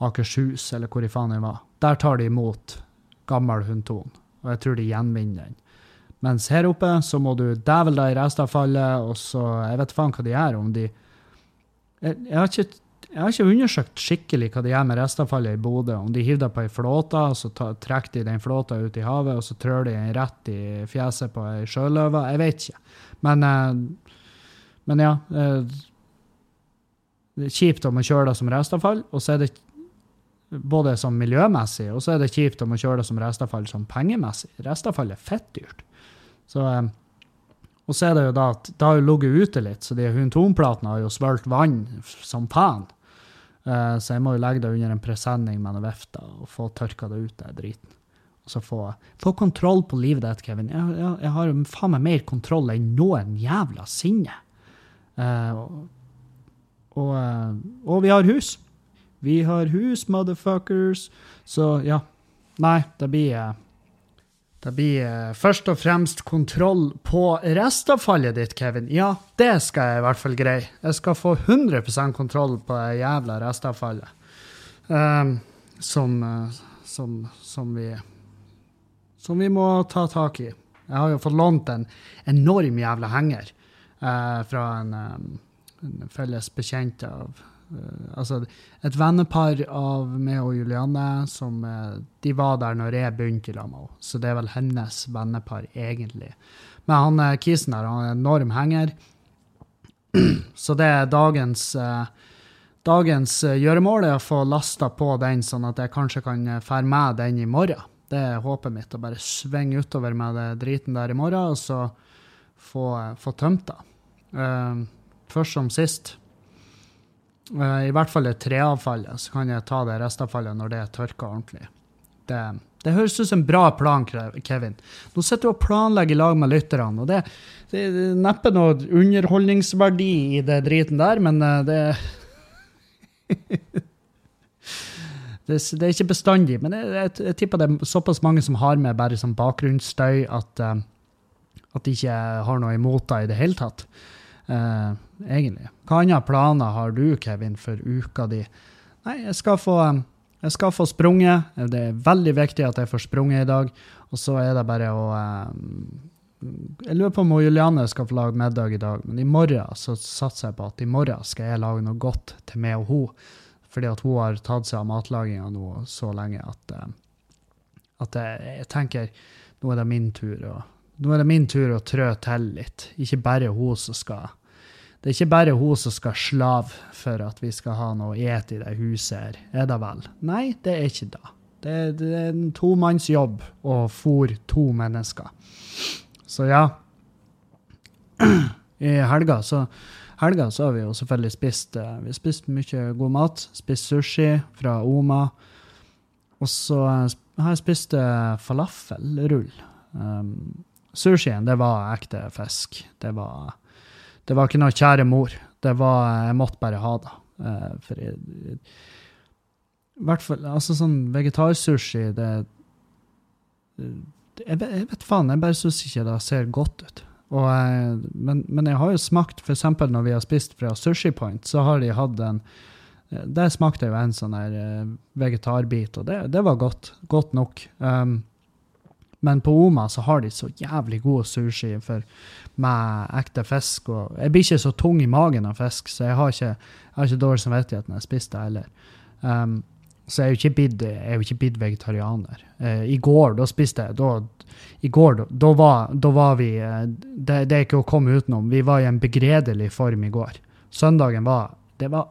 Akershus, eller hvor i faen jeg var. Der tar de imot gammel Hunton, og jeg tror de gjenvinner den. Mens her oppe så må du dævel deg i restavfallet, og så Jeg vet faen hva de gjør, om de jeg, jeg har ikke jeg har ikke undersøkt skikkelig hva de gjør med restavfallet i Bodø. Om de hiver det på ei flåte, så trekker de den flåta ut i havet, og så trør de den rett i fjeset på ei sjøløve. Jeg vet ikke. Men, eh, men ja. Eh, det er kjipt om å kjøre det som restavfall, og så er det både som miljømessig, og så er det kjipt om å kjøre det som restavfall som pengemessig. Restavfall er fett dyrt. Så, eh, Og så er det jo da at det har jo ligget ute litt, så de hundtonplatene har jo svølt vann som faen. Eh, så jeg må jo legge det under en presenning med noe vifte og få tørka det ut, den driten. Og så få, få kontroll på livet ditt, Kevin. Jeg, jeg, jeg har faen meg mer kontroll enn noen jævla sinne. Uh, og, eh, og vi har hus. Vi har hus, motherfuckers. Så ja. Nei, det blir det blir eh, først og fremst kontroll på restavfallet ditt, Kevin. Ja, det skal jeg i hvert fall greie. Jeg skal få 100% kontroll på det jævla restavfallet. Um, som, uh, som, som, vi Som vi må ta tak i. Jeg har jo fått lånt en enorm jævla henger uh, fra en, um, en felles bekjent av Eh, altså, et vennepar av meg og Julianne som eh, De var der når jeg begynte i lag med henne, så det er vel hennes vennepar, egentlig. Men han eh, kisen der, han er enorm henger. [CLEARS THROAT] Så det er dagens Dagens gjøremål er å få lasta på den, sånn at jeg kanskje kan fære med den i morgen. Det er håpet mitt, å bare svinge utover med det driten der i morgen, og så få, få tømt det. Først som sist. Eh, I hvert fall det treavfallet, så kan jeg ta det restavfallet når det er tørka ordentlig. Det, det høres ut som en bra plan, Kevin. Nå sitter du og planlegger i lag med lytterne. og det, det, er neppe noe underholdningsverdi i det driten der, men eh, det [LAUGHS] det, er ikke bestandig, men jeg, jeg, jeg, tipper det er såpass mange som har med bare sånn bakgrunnsstøy at, uh, at de ikke har noe imot det i det hele tatt. Uh, egentlig. Hva andre planer har du, Kevin, for uka di? Nei, jeg skal få, jeg skal få sprunget. Det er veldig viktig at jeg får sprunget i dag. Og så er det bare å Jeg lurer på om Julianne skal få lage middag i dag, men i morgen så satser jeg på at i morgen skal jeg lage noe godt til meg og hun. Fordi at hun har tatt seg av matlaginga nå så lenge at, at jeg, jeg tenker nå er det min tur. og nå er det min tur å trø til litt. Ikke bare hun som skal Det er ikke bare hun som skal slave for at vi skal ha noe å ete i det huset her, er det vel? Nei, det er ikke det. Det, er en tomannsjobb å fòre to mennesker. Så ja. I helga så, helga så har vi jo selvfølgelig spist eh, Vi har spist mye god mat. Spist sushi fra Oma. Og så har jeg spist eh, falafelrull. Um, Sushien, det var ekte fisk. Det var, det var ikke noe kjære mor. Det var Jeg måtte bare ha det. Uh, for i hvert fall Altså sånn vegetarsushi, det jeg, jeg vet faen, jeg bare syns ikke det ser godt ut. Og, men, men, jeg har jo smakt, f.eks. når vi har spist fra Sushi Point, så har de hatt en Der smakte jeg jo en sånn eh, vegetarbit, og det, det var godt. Godt nok. Um, men på Oma så har de så jævlig god sushi for med ekte fisk. Og jeg blir ikke så tung i magen av fisk, så jeg har ikke, jeg har ikke dårlig samvittighet når jeg spiser det heller. Um, så jeg er jo ikke blitt, jeg ikke blitt vegetarianer. Uh, I går, da spiste jeg da, I går, da, da, var, da var, vi uh, det, det, er ikke å komme utenom. Vi var i en begredelig form i går. Søndagen var Det var,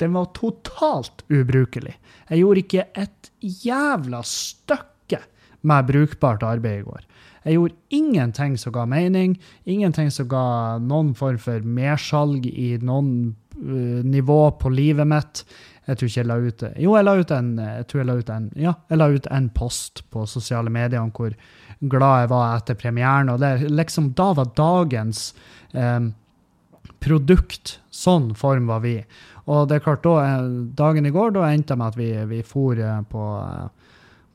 den var totalt ubrukelig. Jeg gjorde ikke et jævla støkk med brukbart arbeid i går. Jeg gjorde ingenting som ga mening, ingenting som ga noen form for mersalg i noen uh, nivå på livet mitt. Jeg tror ikke jeg la ut det. Jo, jeg la ut en, jeg la ut en, ja, jeg la ut en post på sosiale medier om hvor glad jeg var etter premieren. og det, liksom, Da var dagens um, produkt sånn form var vi. Og det er klart, da, eh, dagen i går da endte det med at vi, vi for på,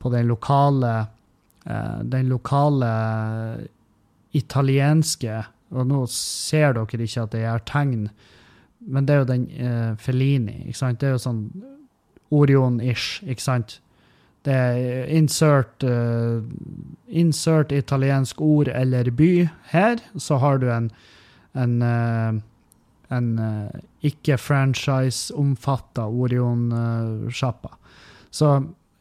på den lokale Eh, den lokale italienske Og nå ser dere ikke at det er tegn, men det er jo den eh, Fellini. ikke sant? Det er jo sånn Orion-ish, ikke sant? Det er insert, uh, insert italiensk ord eller by her, så har du en, en, uh, en ikke franchise-omfatta Orion-sjappa. Så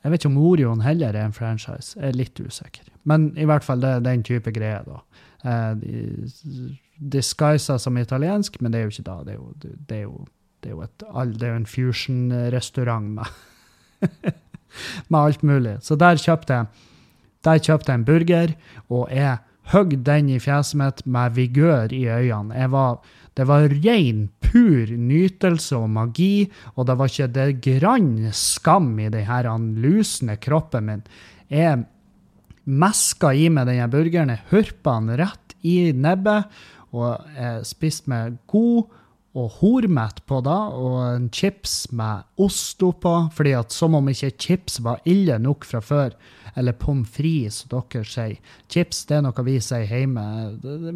jeg vet ikke om Orion heller er en franchise. Jeg er litt usikker. Men i hvert fall det er den type greier, da. Eh, disguisa som italiensk, men det er jo ikke da. Det er jo, det er jo, det er jo, et, det er en fusion-restaurant med, [LAUGHS] med alt mulig. Så der kjøpte jeg der kjøpte jeg en burger, og jeg høgg den i fjeset mitt med vigør i øynene. Var, det var ren, pur nytelse og magi, og det var ikke det grann skam i den her lusne kroppen min. Jeg meska i meg denne burgeren, jeg hurpa den rett i nebbet, og jeg spiste med god og hormett på da, og en chips med ost oppå, fordi at som om ikke chips var ille nok fra før. Eller pommes frites, som dere sier. Chips det er noe vi sier hjemme.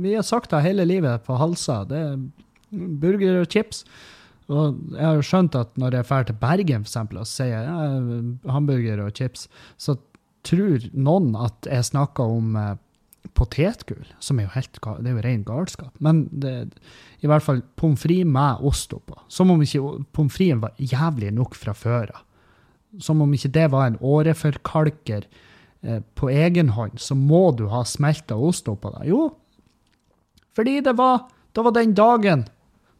Vi har sagt det hele livet på Halsa. Det er burger og chips. Og jeg har jo skjønt at når jeg drar til Bergen for eksempel, og sier ja, hamburger og chips, så tror noen at jeg snakker om eh, potetgull, som er jo helt det er jo ren galskap. Men det, i hvert fall pommes frites med ost oppå. Som om ikke pommes fritesen var jævlig nok fra før av. Som om ikke det var en åreforkalker eh, på egen hånd, så må du ha smelta ost oppå deg. Jo, fordi det var, det var den dagen.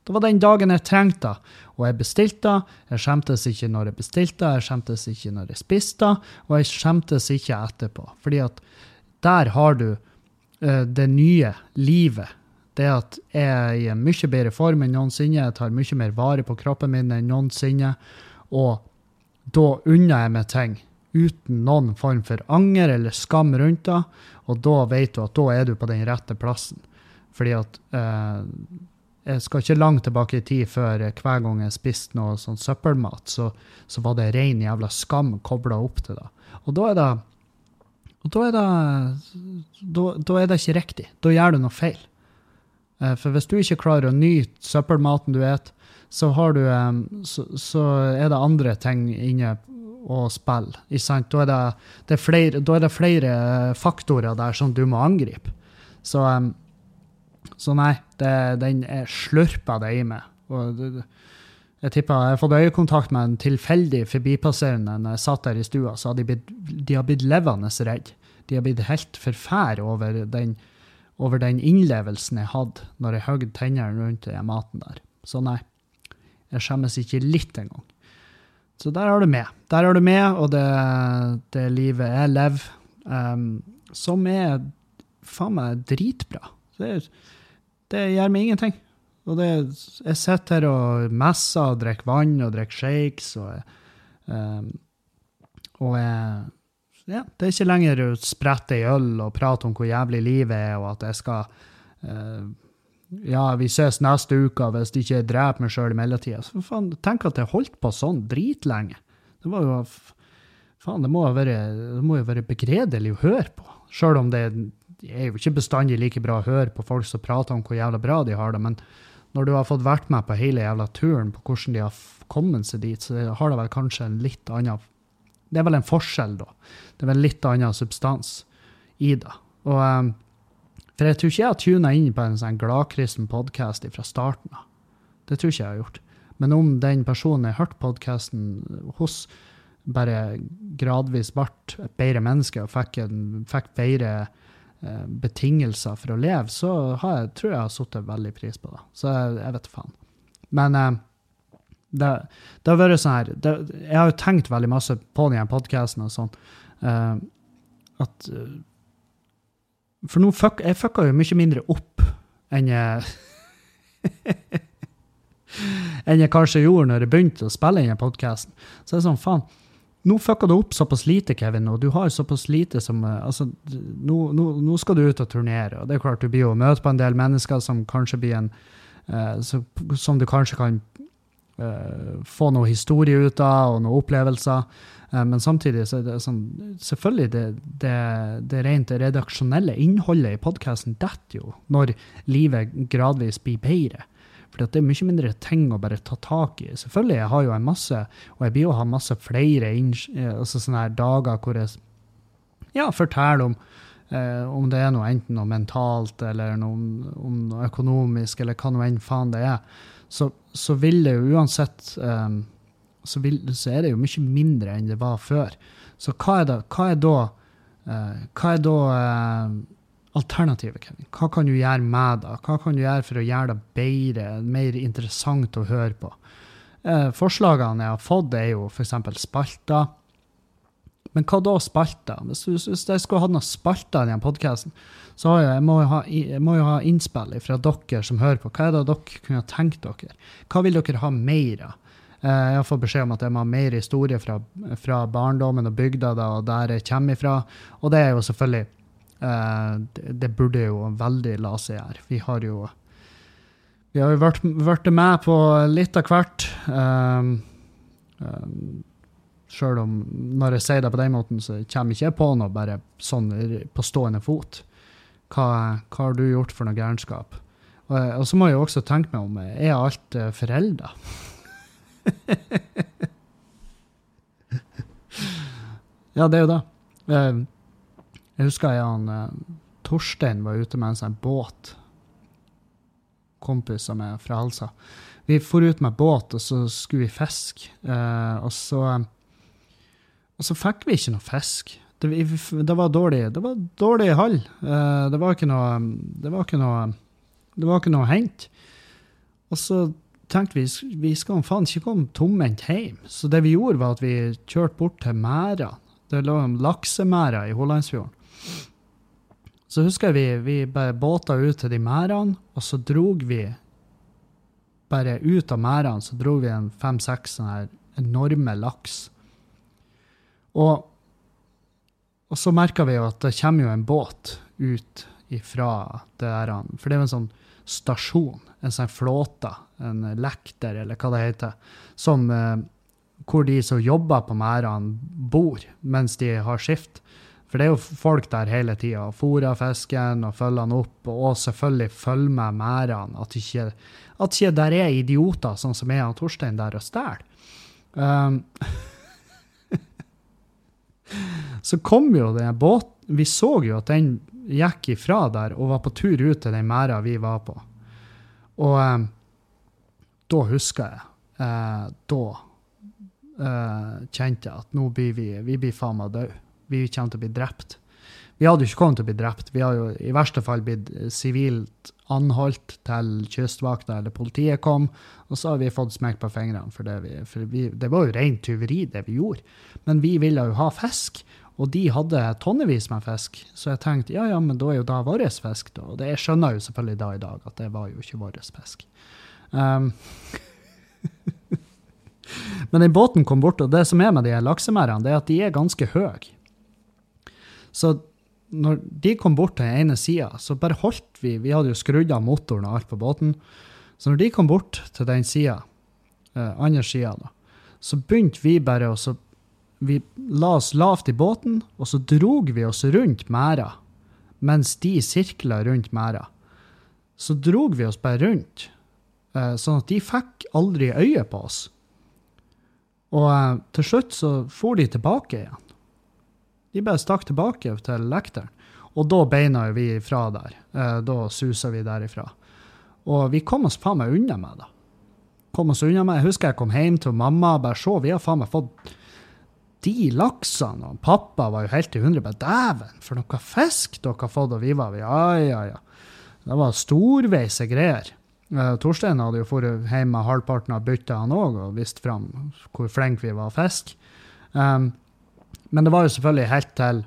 Det var den dagen jeg trengte det. Og jeg bestilte det. Jeg skjemtes ikke når jeg bestilte jeg skjemtes ikke når jeg spiste og jeg skjemtes ikke etterpå. Fordi at der har du det nye livet. Det at jeg er i en mye bedre form enn noensinne, jeg tar mye mer vare på kroppen min enn noensinne. Og da unner jeg meg ting uten noen form for anger eller skam rundt det. Og da vet du at da er du på den rette plassen. Fordi at eh, jeg skal ikke langt tilbake i tid før hver gang jeg spiste noe sånn søppelmat, så, så var det ren jævla skam kobla opp til det. Og da er det og da er det, da, da er det ikke riktig. Da gjør du noe feil. Eh, for hvis du ikke klarer å nyte søppelmaten du spiser, så, så, så, er det andre ting inne å spille. Da er det, det er flere, da er det flere faktorer der som du må angripe. Så så nei, det, den slurper det i meg. Og det, jeg tipper jeg har fått øyekontakt med en tilfeldig forbipasserende når jeg satt der i stua, så har de blitt, de har blitt levende redd. De har blitt helt forfæret over den, over den innlevelsen jeg hadde når jeg høgde tennene rundt den maten der. Så nei, jeg skjemmes ikke litt engang. Så der har du med. Der har du med, og det, det livet jeg lever, um, som er faen meg dritbra. Det det gjør meg ingenting. Og det, jeg sitter her og messer og drikker vann og drikker shakes og, um, og jeg, ja, det er ikke lenger å sprette i øl og prate om hvor jævlig livet er, og at jeg skal uh, Ja, vi ses neste uke hvis de ikke dreper meg sjøl i mellomtida. Tenk at jeg holdt på sånn dritlenge. Det var jo Faen, det må jo være, være begredelig å høre på. Sjøl om det er jo ikke bestandig like bra å høre på folk som prater om hvor jævla bra de har det, men når du har fått vært med på hele jævla turen, på hvordan de har kommet seg dit, så har det vel kanskje en litt annen Det er vel en forskjell, da. Det er vel en litt annen substans i det. Og, um, for jeg tror ikke jeg har tuna inn på en sånn gladkristen podkast fra starten av. Det tror ikke jeg har gjort. Men om den personen jeg hørte podkasten hos, bare gradvis ble et bedre menneske og fikk, en, fikk bedre betingelser for å leve, så jeg, tror jeg har satt veldig pris på det. Så jeg, jeg vet faen. Men eh, det, det, har vært sånn her det, Jeg har jo tenkt veldig masse på denne podkasten og sånn. Eh, at eh, For nå fuck, jeg fucka jo mye mindre opp enn jeg [LAUGHS] enn jeg kanskje gjorde når jeg begynte å spille inn podkasten. Så det er sånn, faen nå fucka du opp såpass lite, Kevin, og du har såpass lite som eh, altså, nå, nå, nå, skal du ut og turnere. og det er klart Du blir jo møte på en del mennesker som kanskje blir en så, Som du kanskje kan uh, få noe historie ut av, og noen opplevelser. Uh, men samtidig så er det sånn Selvfølgelig, det, det, det rent redaksjonelle innholdet i podkasten detter jo når livet gradvis blir bedre. For det er mye mindre ting å bare ta tak i. Selvfølgelig, jeg har jo en masse, og jeg blir jo ha masse flere eh, altså sånne her dager hvor jeg ja, forteller om eh, om det er noe enten noe mentalt eller noe, om noe økonomisk, eller hva nå enn faen det er, så, så vil det jo uansett eh, så, vil, så, er det jo mye mindre enn det var før. Så hva er, da, hva er da eh, Hva er da uh, alternativet, Kevin? Hva kan du gjøre med det? Hva kan du gjøre for å gjøre det bedre, mer interessant å høre på? Eh, forslagene jeg har fått, er jo f.eks. spalter. Men hva da spalter? Hvis, hvis, jeg skulle hatt noen spalter i den podkasten, så jeg, jeg, må ha, jeg må jo ha innspill fra dere som hører på. Hva er det dere kunne tenkt dere? Hva vil dere ha mer av? Eh, jeg har fått beskjed om at jeg må ha mer historie fra, fra barndommen og bygda da, og der jeg kommer ifra. Og det er jo selvfølgelig det, det burde jo veldig la seg gjøre. Vi har jo vi har jo vært, vært med på litt av hvert. Um, um, Sjøl om når jeg sier det på den måten, så kommer ikke jeg på noe bare sånn på stående fot. Hva, hva har du gjort for noe gærenskap? Og, og, så må jeg også tenke meg om er alt uh, forelda? [LAUGHS] ja, det er jo det. Uh, jeg husker jeg han uh, Torstein var ute med en sånn båt. Kompis som er fra Halsa. Vi for ut med båt, og så skulle vi fiske. og så og så fikk vi ikke noe fisk. Det, det, var dårlig det var dårlig hall. Uh, det var ikke noe Det var ikke noe det var ikke noe å hente. Og så tenkte vi vi skal faen ikke komme tomhendt hjem. Så det vi gjorde, var at vi kjørte bort til Mæra. Det lå laksemæra i Hålandsfjorden. Så husker vi, vi bare båta ut til de mærene, og så drog vi bare ut av mærene så drog vi en fem-seks enorme laks. Og, og så merka vi jo at det kommer jo en båt ut ifra det der, for det er jo en sånn stasjon, en sånn flåte, en lekter, eller hva det heter, som, eh, hvor de som jobber på merdene, bor mens de har skift. For det er jo folk der hele tida fôrer fisken og følger den opp, og selvfølgelig følger med merdene. At ikke, at ikke der er idioter sånn som jeg og Torstein der og stjeler. Um, [LAUGHS] så kom jo den båten Vi så jo at den gikk ifra der og var på tur ut til den merda vi var på. Og um, da husker jeg Uh, Da uh, kjente jeg at nå blir vi, vi blir faen meg døde. Vi kommer til å bli drept. Vi hadde jo ikke kommet til å bli drept. Vi hadde jo i verste fall blitt sivilt anholdt til kystvakta eller politiet kom, og så har vi fått smekk på fingrene for det. Vi, for vi, det var jo rent tyveri, det vi gjorde. Men vi ville jo ha fisk, og de hadde tonnevis med fisk. Så jeg tenkte ja, ja, men da er jo da vår fisk, da. Og det, jeg skjønner jo selvfølgelig da i dag at det var jo ikke vår fisk. Um, [LAUGHS] men den båten kom bort, og det som er med de laksemerdene, det er at de er ganske høye. Så når de kom bort til den ene sida, så bare holdt vi Vi hadde jo skrudd av motoren og alt på båten. Så når de kom bort til den sida, eh, andre sida, da, så begynte vi bare å Vi la oss lavt i båten, og så drog vi oss rundt merda mens de sirkla rundt merda. Så drog vi oss bare rundt, eh, sånn at de fikk aldri øye på oss. Og eh, til slutt så for de tilbake igjen. De bare stakk tilbake til lekteren. Og da beina vi fra der. Eh, da susa vi derifra. Og vi kom oss faen meg unna med det. Kom oss unna med. Jeg husker jeg kom hjem til mamma og bare så, vi har faen meg fått de laksene. Og pappa var jo helt i hundre. Bare dæven, for noe fisk dere har fått. Og vi var ja, ja, ja. Det var storveise greier. Uh, Torstein hadde jo dratt hjem med halvparten av byttet, han òg, og vist fram hvor flinke vi var å fiske. Um, men det var jo selvfølgelig helt til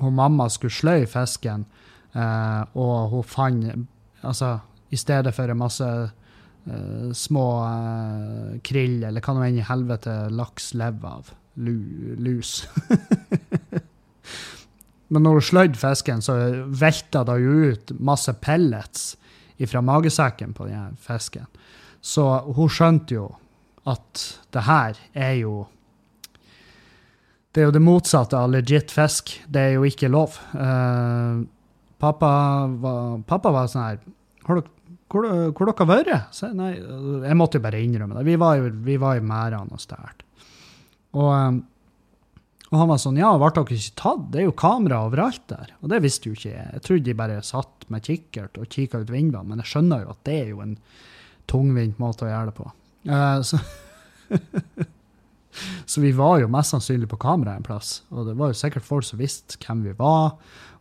hun mamma skulle sløye fisken, eh, og hun fant Altså, i stedet for en masse eh, små eh, krill, eller hva nå enn i helvete laks lever av. Lu, lus. [LAUGHS] Men når hun sløyde fisken, så velta det jo ut masse pellets fra magesekken på den fisken. Så hun skjønte jo at det her er jo det er jo det motsatte av legit fisk. Det er jo ikke lov. Uh, pappa, var, var, sånn her hvor, hvor dere vært? Nei, jeg måtte jo bare innrømme det. Vi var jo vi var i merdene og stjal. Og, um, og, han var sånn Ja, ble dere ikke tatt? Det er jo kamera overalt der. Og det visste jo ikke jeg. Jeg trodde de bare satt med kikkert og kikka ut vinduene, men jeg skjønner jo at det er jo en tungvint måte å gjøre det på. Uh, så [LAUGHS] Så vi var jo mest sannsynlig på kamera en plass. Og det var jo sikkert folk som visste hvem vi var.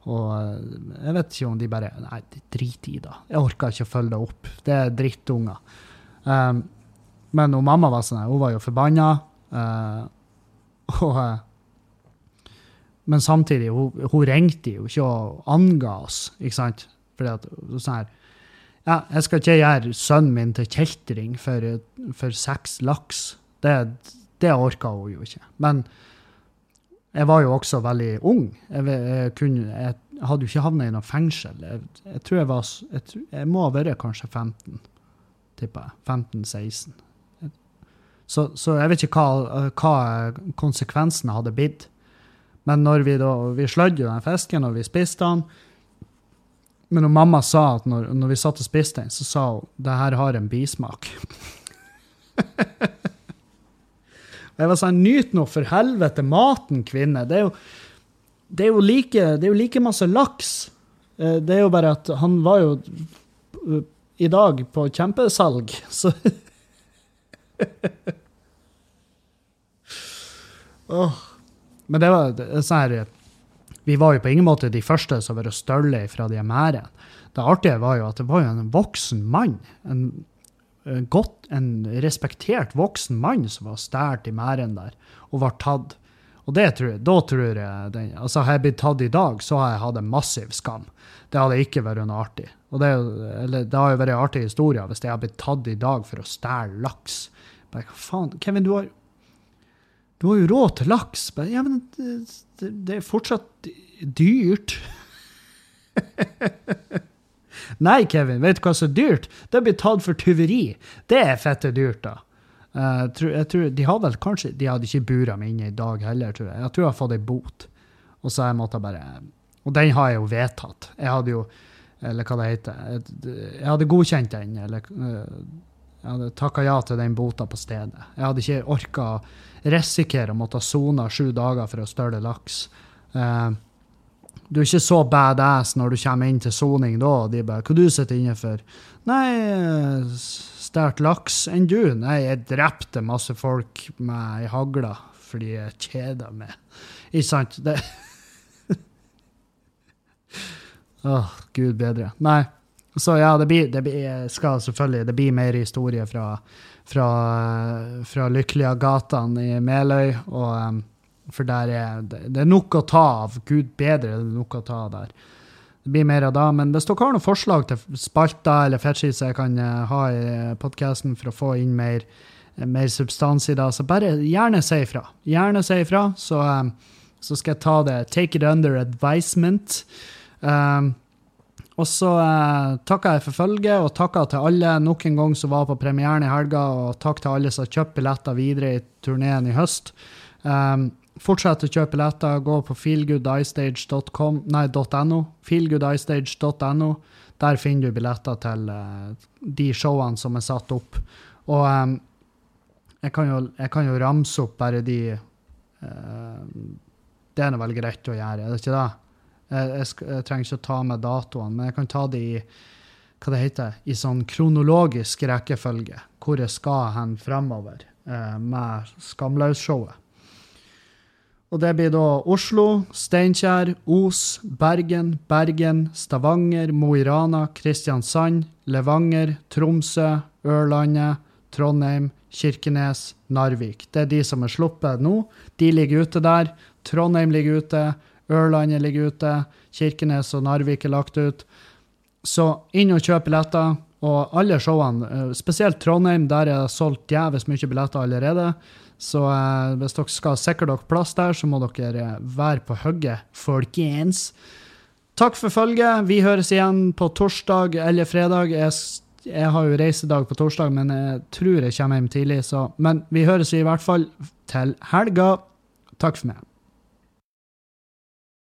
Og eh, jeg vet ikke om de bare Nei, drit i det. Jeg orka ikke å følge det opp. Det er drittunger. Um, men hun mamma var sånn, hun var jo forbanna. Uh, og, men samtidig, hun, hun ringte jo ikke og anga oss, ikke sant? Fordi at sånn her Ja, jeg skal ikke gjøre sønnen min til kjeltring for, for seks laks. Det, det orka hun jo ikke. Men jeg var jo også veldig ung. Jeg, jeg, kunne, jeg hadde jo ikke havna i noe fengsel. Jeg, jeg, tror jeg var jeg, må ha vært kanskje 15, tipper jeg. 15-16. Så, så, jeg vet ikke hva, hva konsekvensene hadde blitt. Men når vi vi slødde jo den fisken, og vi spiste den Men når mamma sa at når, når vi satt og spiste den, så sa hun det her har en bismak. [LAUGHS] jeg var sånn Nyt nå for helvete maten, kvinne. Det er jo, det er jo, like, det er jo like masse laks. Eh, det er jo bare at han var jo eh, i dag på kjempesalg, [LAUGHS] så oh. Men det var sånn her Vi var jo på ingen måte de første som var stølle fra de merdene. Det artige var jo at det var jo en voksen mann. En, en en respektert voksen mann som var stjålet i merden der, og var tatt. Og det tror jeg, da tror jeg den, altså Hadde jeg blitt tatt i dag, så hadde jeg hatt en massiv skam. Det hadde ikke vært noe artig. Og det, eller, det har jo vært en artig historie hvis jeg hadde blitt tatt i dag for å stjele laks. Bare, hva faen, Kevin, du har du har jo råd til laks. Bare, ja, men det, det er fortsatt dyrt. [LAUGHS] Nei, Kevin, vet du hva som er dyrt? Det blir tatt for tyveri. Det er fette dyrt, da. Uh, tror, jeg tror, de hadde vel kanskje De hadde ikke bura meg inne i dag heller, tror jeg. Jeg tror jeg har fått ei bot. Og så jeg måtte bare Og den har jeg jo vedtatt. Jeg hadde jo Eller hva det heter. Jeg hadde godkjent den. Eller uh, jeg hadde takka ja til den bota på stedet. Jeg hadde ikke orka risikere å måtte sone sju dager for å støle laks. Uh, du er ikke så badass når du kommer inn til soning da, og de bare 'Hva du sitter inne for?' 'Nei, stjålet laks enn du?' 'Nei, jeg drepte masse folk med ei hagle fordi jeg kjeda meg.' Ikke sant? Det [LAUGHS] Åh, oh, gud bedre. Nei. Så ja, det, blir, det blir, skal selvfølgelig det blir mer historie fra, fra, fra lykkelige gatene i Meløy. Og, um, for der er det er nok å ta av. Gud bedre, det er nok å ta av der. Det blir mer av det. Men hvis dere har noen forslag til spalter eller fetchis jeg kan uh, ha i podkasten for å få inn mer, mer substans i det, så bare gjerne si ifra. Gjerne si ifra, så, så skal jeg ta det. Take it under advisement. Um, og så eh, takker jeg for følget, og takker til alle nok en gang som var på premieren i helga, og takk til alle som har kjøpt billetter videre i turneen i høst. Um, fortsett å kjøpe billetter. Gå på feelgoodistage.com, nei, .no. Feelgoodistage.no. Der finner du billetter til uh, de showene som er satt opp. Og um, jeg, kan jo, jeg, kan jo, ramse opp bare de uh, Det er nå vel greit å gjøre, er det ikke det? Jeg, jeg, jeg, trenger ikke å ta med datoene, men jeg kan ta de i hva det heter, i sånn kronologisk rekkefølge, hvor jeg skal hen fremover uh, med Skamløs-showet. Og det blir da Oslo, Steinkjer, Os, Bergen, Bergen, Stavanger, Mo i Rana, Kristiansand, Levanger, Tromsø, Ørlandet, Trondheim, Kirkenes, Narvik. Det er de som er sluppet nå. De ligger ute der. Trondheim ligger ute. Ørlandet ligger ute. Kirkenes og Narvik er lagt ut. Så inn og kjøp billetter. Og alle showene, eh, spesielt Trondheim, der er det solgt jævlig mye billetter allerede. Så eh, hvis dere skal sikre dere plass der, så må dere eh, være på hugget, folkens. Takk for følget. Vi høres igjen på torsdag eller fredag. Jeg, jeg har jo reisedag på torsdag, men jeg tror jeg kommer hjem tidlig. Så. Men vi høres i hvert fall til helga. Takk for meg.